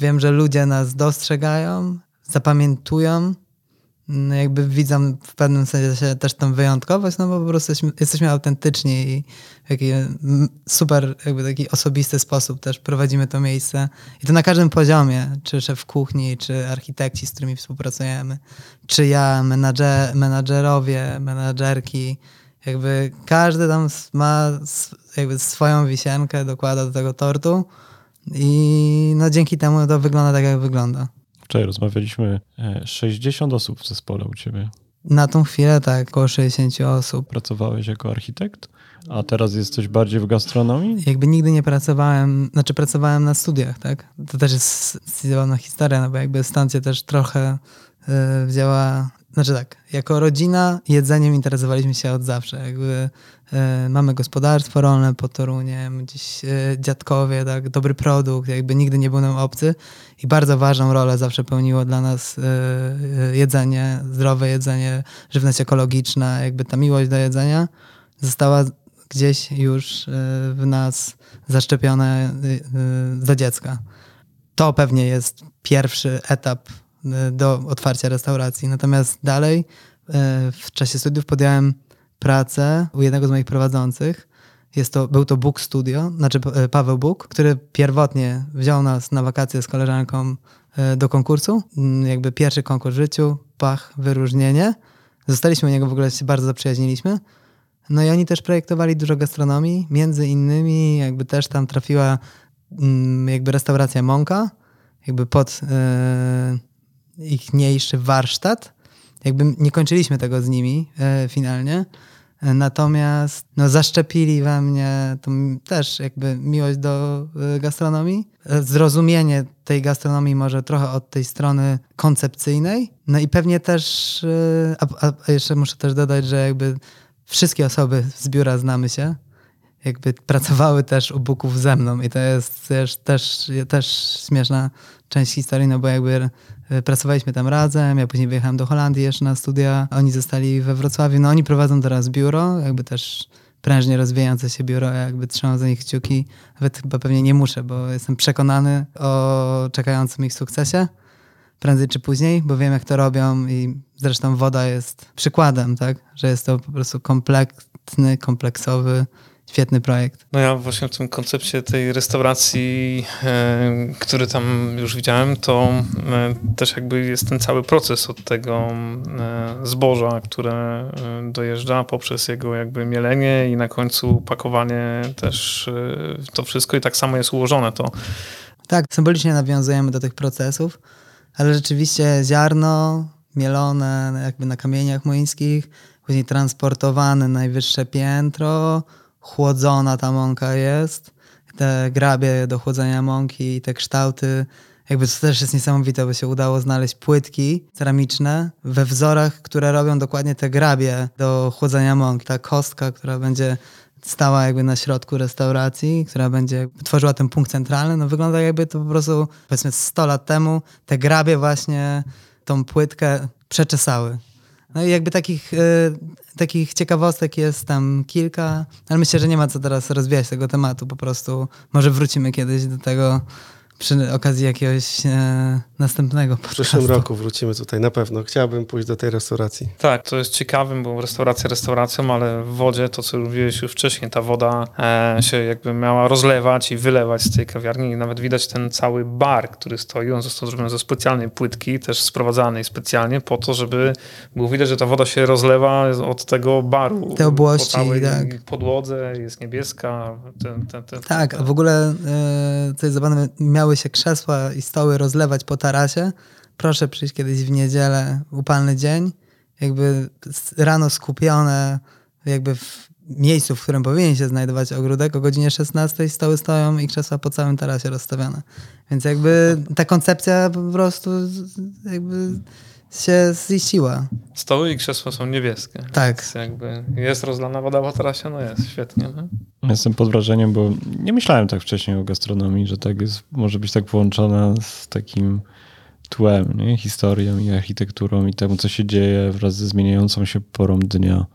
wiem, że ludzie nas dostrzegają, zapamiętują jakby widzą w pewnym sensie też tą wyjątkowość, no bo po prostu jesteśmy, jesteśmy autentyczni i w taki super, jakby taki osobisty sposób też prowadzimy to miejsce. I to na każdym poziomie, czy szef kuchni, czy architekci, z którymi współpracujemy, czy ja, menadżer, menadżerowie, menadżerki, jakby każdy tam ma jakby swoją wisienkę, dokłada do tego tortu i no dzięki temu to wygląda tak, jak wygląda. Wczoraj rozmawialiśmy 60 e, osób w zespole u ciebie. Na tą chwilę tak, około 60 osób. Pracowałeś jako architekt? A teraz jesteś bardziej w gastronomii? Jakby nigdy nie pracowałem, znaczy pracowałem na studiach, tak? To też jest zabawna historia, no bo jakby się też trochę yy, wzięła znaczy tak, jako rodzina jedzeniem interesowaliśmy się od zawsze. Jakby e, mamy gospodarstwo rolne pod Toruniem, gdzieś e, dziadkowie, tak, dobry produkt, jakby nigdy nie był nam obcy i bardzo ważną rolę zawsze pełniło dla nas e jedzenie, zdrowe jedzenie, żywność ekologiczna, jakby ta miłość do jedzenia została gdzieś już w nas zaszczepiona za dziecka. To pewnie jest pierwszy etap do otwarcia restauracji. Natomiast dalej e, w czasie studiów podjąłem pracę u jednego z moich prowadzących. Jest to, był to Book Studio, znaczy e, Paweł Bóg, który pierwotnie wziął nas na wakacje z koleżanką do konkursu. Mm, jakby pierwszy konkurs w życiu, pach, wyróżnienie. zostaliśmy u niego, w ogóle się bardzo zaprzyjaźniliśmy. No i oni też projektowali dużo gastronomii, między innymi jakby też tam trafiła mm, jakby restauracja Monka, jakby pod yy, ich mniejszy warsztat. Jakby nie kończyliśmy tego z nimi yy, finalnie, Natomiast no, zaszczepili we mnie też jakby miłość do y, gastronomii, zrozumienie tej gastronomii może trochę od tej strony koncepcyjnej. No i pewnie też, a, a jeszcze muszę też dodać, że jakby wszystkie osoby z biura znamy się, jakby pracowały też u Buków ze mną i to jest też, też, też śmieszna część historii, no bo jakby e, pracowaliśmy tam razem, ja później wyjechałem do Holandii jeszcze na studia, oni zostali we Wrocławiu, no oni prowadzą teraz biuro, jakby też prężnie rozwijające się biuro, jakby trzymam za nich kciuki, nawet chyba pewnie nie muszę, bo jestem przekonany o czekającym ich sukcesie prędzej czy później, bo wiem jak to robią i zresztą woda jest przykładem, tak, że jest to po prostu kompletny, kompleksowy Świetny projekt. No ja właśnie w tym koncepcie tej restauracji, e, który tam już widziałem, to e, też jakby jest ten cały proces od tego e, zboża, które e, dojeżdża poprzez jego jakby mielenie i na końcu pakowanie też e, to wszystko i tak samo jest ułożone to. Tak, symbolicznie nawiązujemy do tych procesów, ale rzeczywiście ziarno mielone jakby na kamieniach młyńskich, później transportowane na najwyższe piętro, chłodzona ta mąka jest. Te grabie do chłodzenia mąki i te kształty. Jakby to też jest niesamowite, bo się udało znaleźć płytki ceramiczne we wzorach, które robią dokładnie te grabie do chłodzenia mąki. Ta kostka, która będzie stała jakby na środku restauracji, która będzie tworzyła ten punkt centralny, no wygląda jakby to po prostu powiedzmy 100 lat temu te grabie właśnie tą płytkę przeczesały. No i jakby takich, y, takich ciekawostek jest tam kilka, ale myślę, że nie ma co teraz rozwijać tego tematu. Po prostu może wrócimy kiedyś do tego przy okazji jakiegoś e, następnego podcastu. W przyszłym roku wrócimy tutaj na pewno. Chciałbym pójść do tej restauracji. Tak, to jest ciekawym, bo restauracja restauracją, ale w wodzie, to co mówiłeś już wcześniej, ta woda e, się jakby miała rozlewać i wylewać z tej kawiarni i nawet widać ten cały bar, który stoi, on został zrobiony ze specjalnej płytki, też sprowadzanej specjalnie po to, żeby było widać, że ta woda się rozlewa od tego baru. Te obłości, po całej tak. podłodze, jest niebieska. Ten, ten, ten, tak, a w ogóle e, co jest zabawne, miały się krzesła i stoły rozlewać po tarasie. Proszę przyjść kiedyś w niedzielę, upalny dzień, jakby rano skupione, jakby w miejscu, w którym powinien się znajdować ogródek, o godzinie 16 stoły stoją i krzesła po całym tarasie rozstawione. Więc jakby ta koncepcja po prostu jakby się ziściła. Stoły i krzesła są niebieskie. Tak. Więc jakby jest rozlana woda po tarasie, no jest, świetnie. No? Jestem pod wrażeniem, bo nie myślałem tak wcześniej o gastronomii, że tak jest, może być tak połączona z takim tłem, nie? historią i architekturą i temu, co się dzieje wraz ze zmieniającą się porą dnia.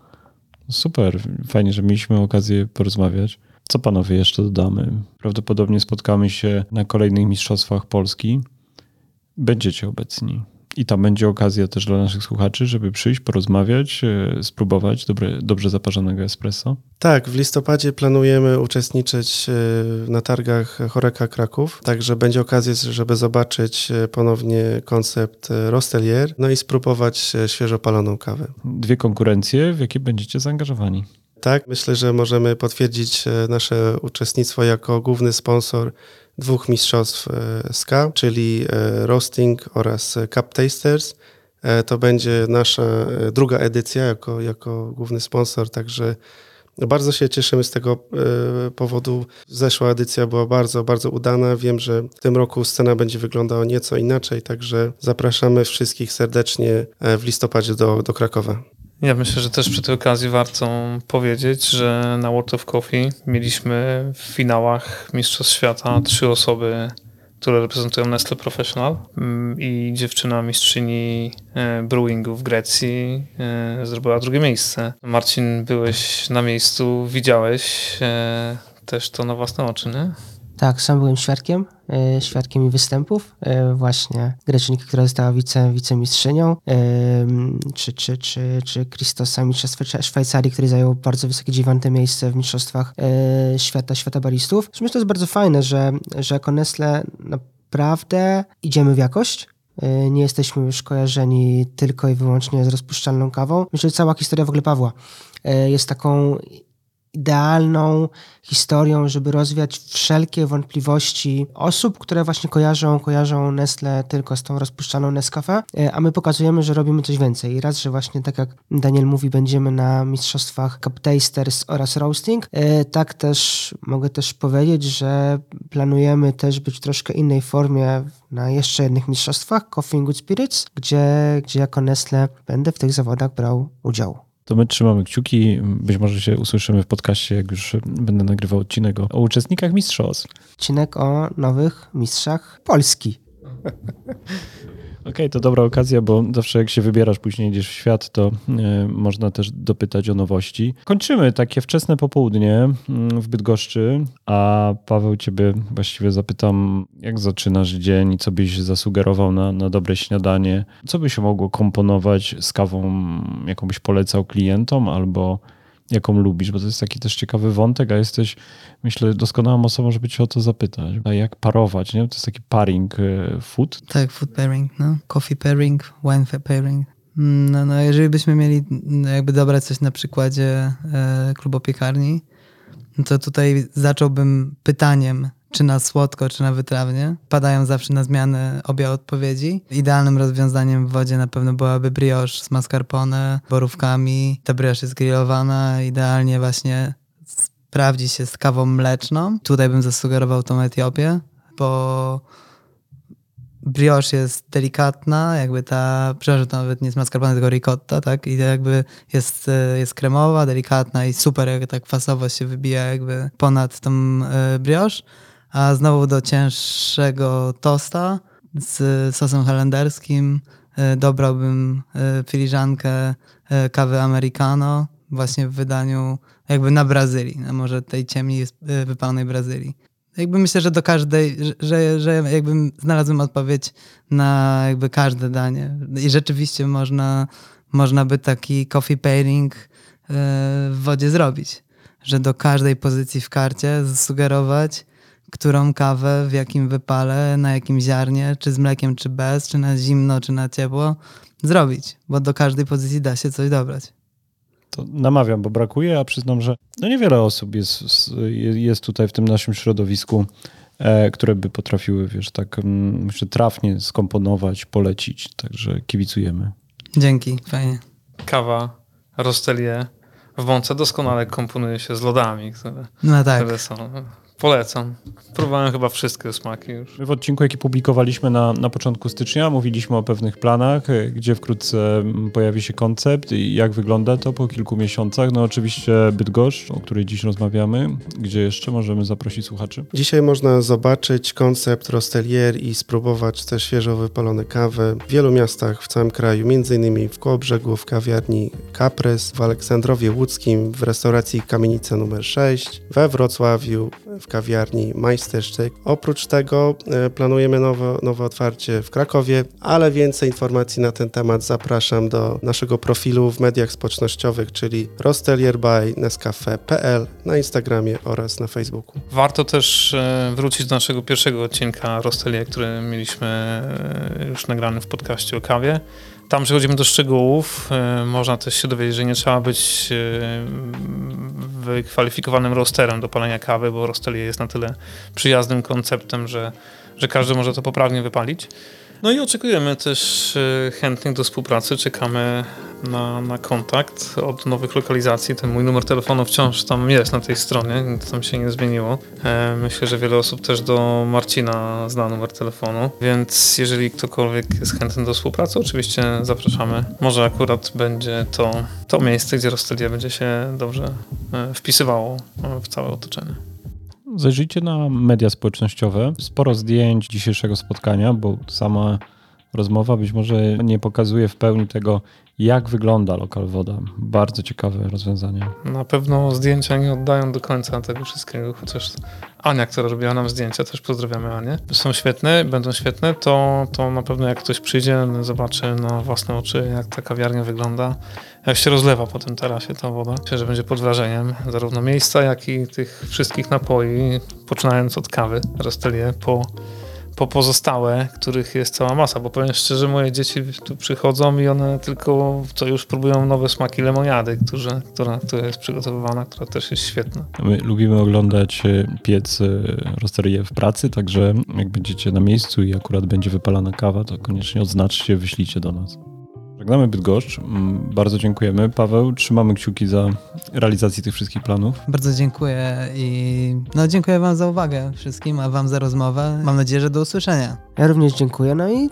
Super, fajnie, że mieliśmy okazję porozmawiać. Co panowie jeszcze dodamy? Prawdopodobnie spotkamy się na kolejnych Mistrzostwach Polski. Będziecie obecni. I tam będzie okazja też dla naszych słuchaczy, żeby przyjść, porozmawiać, e, spróbować dobre, dobrze zaparzonego espresso. Tak, w listopadzie planujemy uczestniczyć e, na targach Choreka Kraków, także będzie okazja, żeby zobaczyć e, ponownie koncept Rostelier, no i spróbować świeżo paloną kawę. Dwie konkurencje, w jakie będziecie zaangażowani. Tak, myślę, że możemy potwierdzić nasze uczestnictwo jako główny sponsor dwóch mistrzostw e, SKA, czyli e, Roasting oraz Cup Tasters. E, to będzie nasza druga edycja jako, jako główny sponsor, także bardzo się cieszymy z tego powodu. Zeszła edycja była bardzo, bardzo udana. Wiem, że w tym roku scena będzie wyglądała nieco inaczej, także zapraszamy wszystkich serdecznie w listopadzie do, do Krakowa. Ja myślę, że też przy tej okazji warto powiedzieć, że na World of Coffee mieliśmy w finałach Mistrzostw Świata trzy osoby, które reprezentują Nestle Professional mm, i dziewczyna mistrzyni e, brewingu w Grecji e, zrobiła drugie miejsce. Marcin, byłeś na miejscu, widziałeś e, też to na własne oczy, nie? Tak, sam byłem świadkiem, e, świadkiem występów e, właśnie Greczynki, która została wice, wicemistrzynią, e, czy, czy, czy, czy Kristosa, mistrzostwa Szwajcarii, który zajął bardzo wysokie dziewiąte miejsce w mistrzostwach świata, świata baristów. Myślę, że to jest bardzo fajne, że, że jako Nestle naprawdę idziemy w jakość, nie jesteśmy już kojarzeni tylko i wyłącznie z rozpuszczalną kawą. Myślę, że cała historia w ogóle Pawła jest taką idealną historią, żeby rozwiać wszelkie wątpliwości osób, które właśnie kojarzą, kojarzą Nestle tylko z tą rozpuszczaną Nescafe, e, a my pokazujemy, że robimy coś więcej. I raz, że właśnie tak jak Daniel mówi, będziemy na mistrzostwach Cup Tasters oraz Roasting, e, tak też mogę też powiedzieć, że planujemy też być w troszkę innej formie na jeszcze jednych mistrzostwach Coffee Good Spirits, gdzie, gdzie jako Nestle będę w tych zawodach brał udział. To my trzymamy kciuki. Być może się usłyszymy w podcaście, jak już będę nagrywał odcinek o, o uczestnikach mistrzostw. Odcinek o nowych mistrzach Polski. okay, to dobra okazja, bo zawsze jak się wybierasz, później idziesz w świat, to y, można też dopytać o nowości. Kończymy takie wczesne popołudnie y, w Bydgoszczy, a Paweł, ciebie właściwie zapytam, jak zaczynasz dzień co byś zasugerował na, na dobre śniadanie? Co by się mogło komponować z kawą, jaką byś polecał klientom albo jaką lubisz, bo to jest taki też ciekawy wątek, a jesteś, myślę, doskonałą osobą, żeby cię o to zapytać. A jak parować, nie? To jest taki pairing e, food. Tak, food pairing, no. Coffee pairing, wine pairing. No, no jeżeli byśmy mieli jakby dobrać coś na przykładzie e, klubopiekarni, no to tutaj zacząłbym pytaniem, czy na słodko, czy na wytrawnie. Padają zawsze na zmianę obie odpowiedzi. Idealnym rozwiązaniem w wodzie na pewno byłaby brioche z mascarpone, borówkami. Ta brioche jest grillowana, idealnie właśnie sprawdzi się z kawą mleczną. Tutaj bym zasugerował tą Etiopię, bo brioche jest delikatna, jakby ta, przepraszam, to nawet nie jest mascarpone, tylko ricotta, tak? I jakby jest, jest kremowa, delikatna i super, jak ta kwasowość się wybija jakby ponad tą e, brioche a znowu do cięższego tosta z sosem holenderskim e, dobrałbym e, filiżankę e, kawy americano właśnie w wydaniu jakby na Brazylii, na może tej ciemniej wypalonej Brazylii. Jakby myślę, że do każdej, że, że jakbym znalazłem odpowiedź na jakby każde danie. I rzeczywiście można, można by taki coffee pairing w wodzie zrobić. Że do każdej pozycji w karcie zasugerować którą kawę, w jakim wypale, na jakim ziarnie, czy z mlekiem, czy bez, czy na zimno, czy na ciepło zrobić, bo do każdej pozycji da się coś dobrać. To namawiam, bo brakuje, a przyznam, że no niewiele osób jest, jest tutaj w tym naszym środowisku, e, które by potrafiły, wiesz, tak mm, myślę, trafnie skomponować, polecić, także kibicujemy. Dzięki, fajnie. Kawa, rostelie w mące doskonale komponuje się z lodami, które, no tak. które są Polecam. Próbowałem chyba wszystkie smaki już. My w odcinku, jaki publikowaliśmy na, na początku stycznia, mówiliśmy o pewnych planach, e, gdzie wkrótce pojawi się koncept i jak wygląda to po kilku miesiącach. No oczywiście Bydgoszcz, o której dziś rozmawiamy. Gdzie jeszcze możemy zaprosić słuchaczy? Dzisiaj można zobaczyć koncept Rostelier i spróbować te świeżo wypalone kawy w wielu miastach w całym kraju, między innymi w Kołobrzegu, w kawiarni Kapres, w Aleksandrowie Łódzkim, w restauracji Kamienica numer 6, we Wrocławiu, w kawiarni Majstersztyk. Oprócz tego e, planujemy nowe, nowe otwarcie w Krakowie, ale więcej informacji na ten temat zapraszam do naszego profilu w mediach społecznościowych, czyli rostelierby.nescafe.pl na Instagramie oraz na Facebooku. Warto też e, wrócić do naszego pierwszego odcinka Rostelier, który mieliśmy e, już nagrany w podcaście o kawie. Tam przechodzimy do szczegółów. Można też się dowiedzieć, że nie trzeba być wykwalifikowanym rosterem do palenia kawy, bo rostelie jest na tyle przyjaznym konceptem, że, że każdy może to poprawnie wypalić. No i oczekujemy też e, chętnych do współpracy, czekamy na, na kontakt od nowych lokalizacji. Ten mój numer telefonu wciąż tam jest na tej stronie, tam się nie zmieniło. E, myślę, że wiele osób też do Marcina zna numer telefonu, więc jeżeli ktokolwiek jest chętny do współpracy, oczywiście zapraszamy. Może akurat będzie to, to miejsce, gdzie Rostelia będzie się dobrze e, wpisywało w całe otoczenie. Zajrzyjcie na media społecznościowe. Sporo zdjęć dzisiejszego spotkania, bo sama rozmowa być może nie pokazuje w pełni tego, jak wygląda lokal woda. Bardzo ciekawe rozwiązanie. Na pewno zdjęcia nie oddają do końca tego wszystkiego, chociaż Ania, która robiła nam zdjęcia, też pozdrawiamy Anię. Są świetne, będą świetne, to, to na pewno jak ktoś przyjdzie, zobaczy na własne oczy, jak ta kawiarnia wygląda, jak się rozlewa po tym tarasie ta woda. Myślę, że będzie pod wrażeniem zarówno miejsca, jak i tych wszystkich napoi, poczynając od kawy, Rostelie, po po pozostałe, których jest cała masa, bo powiem szczerze, moje dzieci tu przychodzą i one tylko co już próbują nowe smaki lemoniady, które, która, która jest przygotowywana, która też jest świetna. My lubimy oglądać e, piec e, rosterię w pracy, także jak będziecie na miejscu i akurat będzie wypalana kawa, to koniecznie odznaczcie, wyślijcie do nas. Żegnamy Bydgoszcz. Mm, Bardzo dziękujemy. Paweł, trzymamy kciuki za realizację tych wszystkich planów. Bardzo dziękuję i no dziękuję wam za uwagę wszystkim, a wam za rozmowę. Mam nadzieję, że do usłyszenia. Ja również dziękuję, no i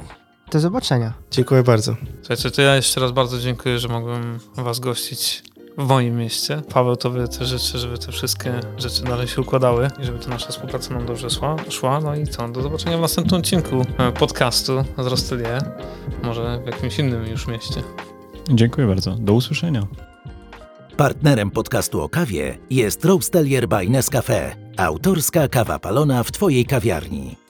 do zobaczenia. Dziękuję bardzo. Słuchajcie, to ja jeszcze raz bardzo dziękuję, że mogłem was gościć w moim mieście. Paweł, tobie też życzę, żeby te wszystkie rzeczy dalej się układały i żeby ta nasza współpraca nam dobrze szła. szła. No i co, do zobaczenia w następnym odcinku e, podcastu z Rostylie, może w jakimś innym już mieście. Dziękuję bardzo. Do usłyszenia. Partnerem podcastu o kawie jest Roastelier by Nescafe. Autorska kawa palona w Twojej kawiarni.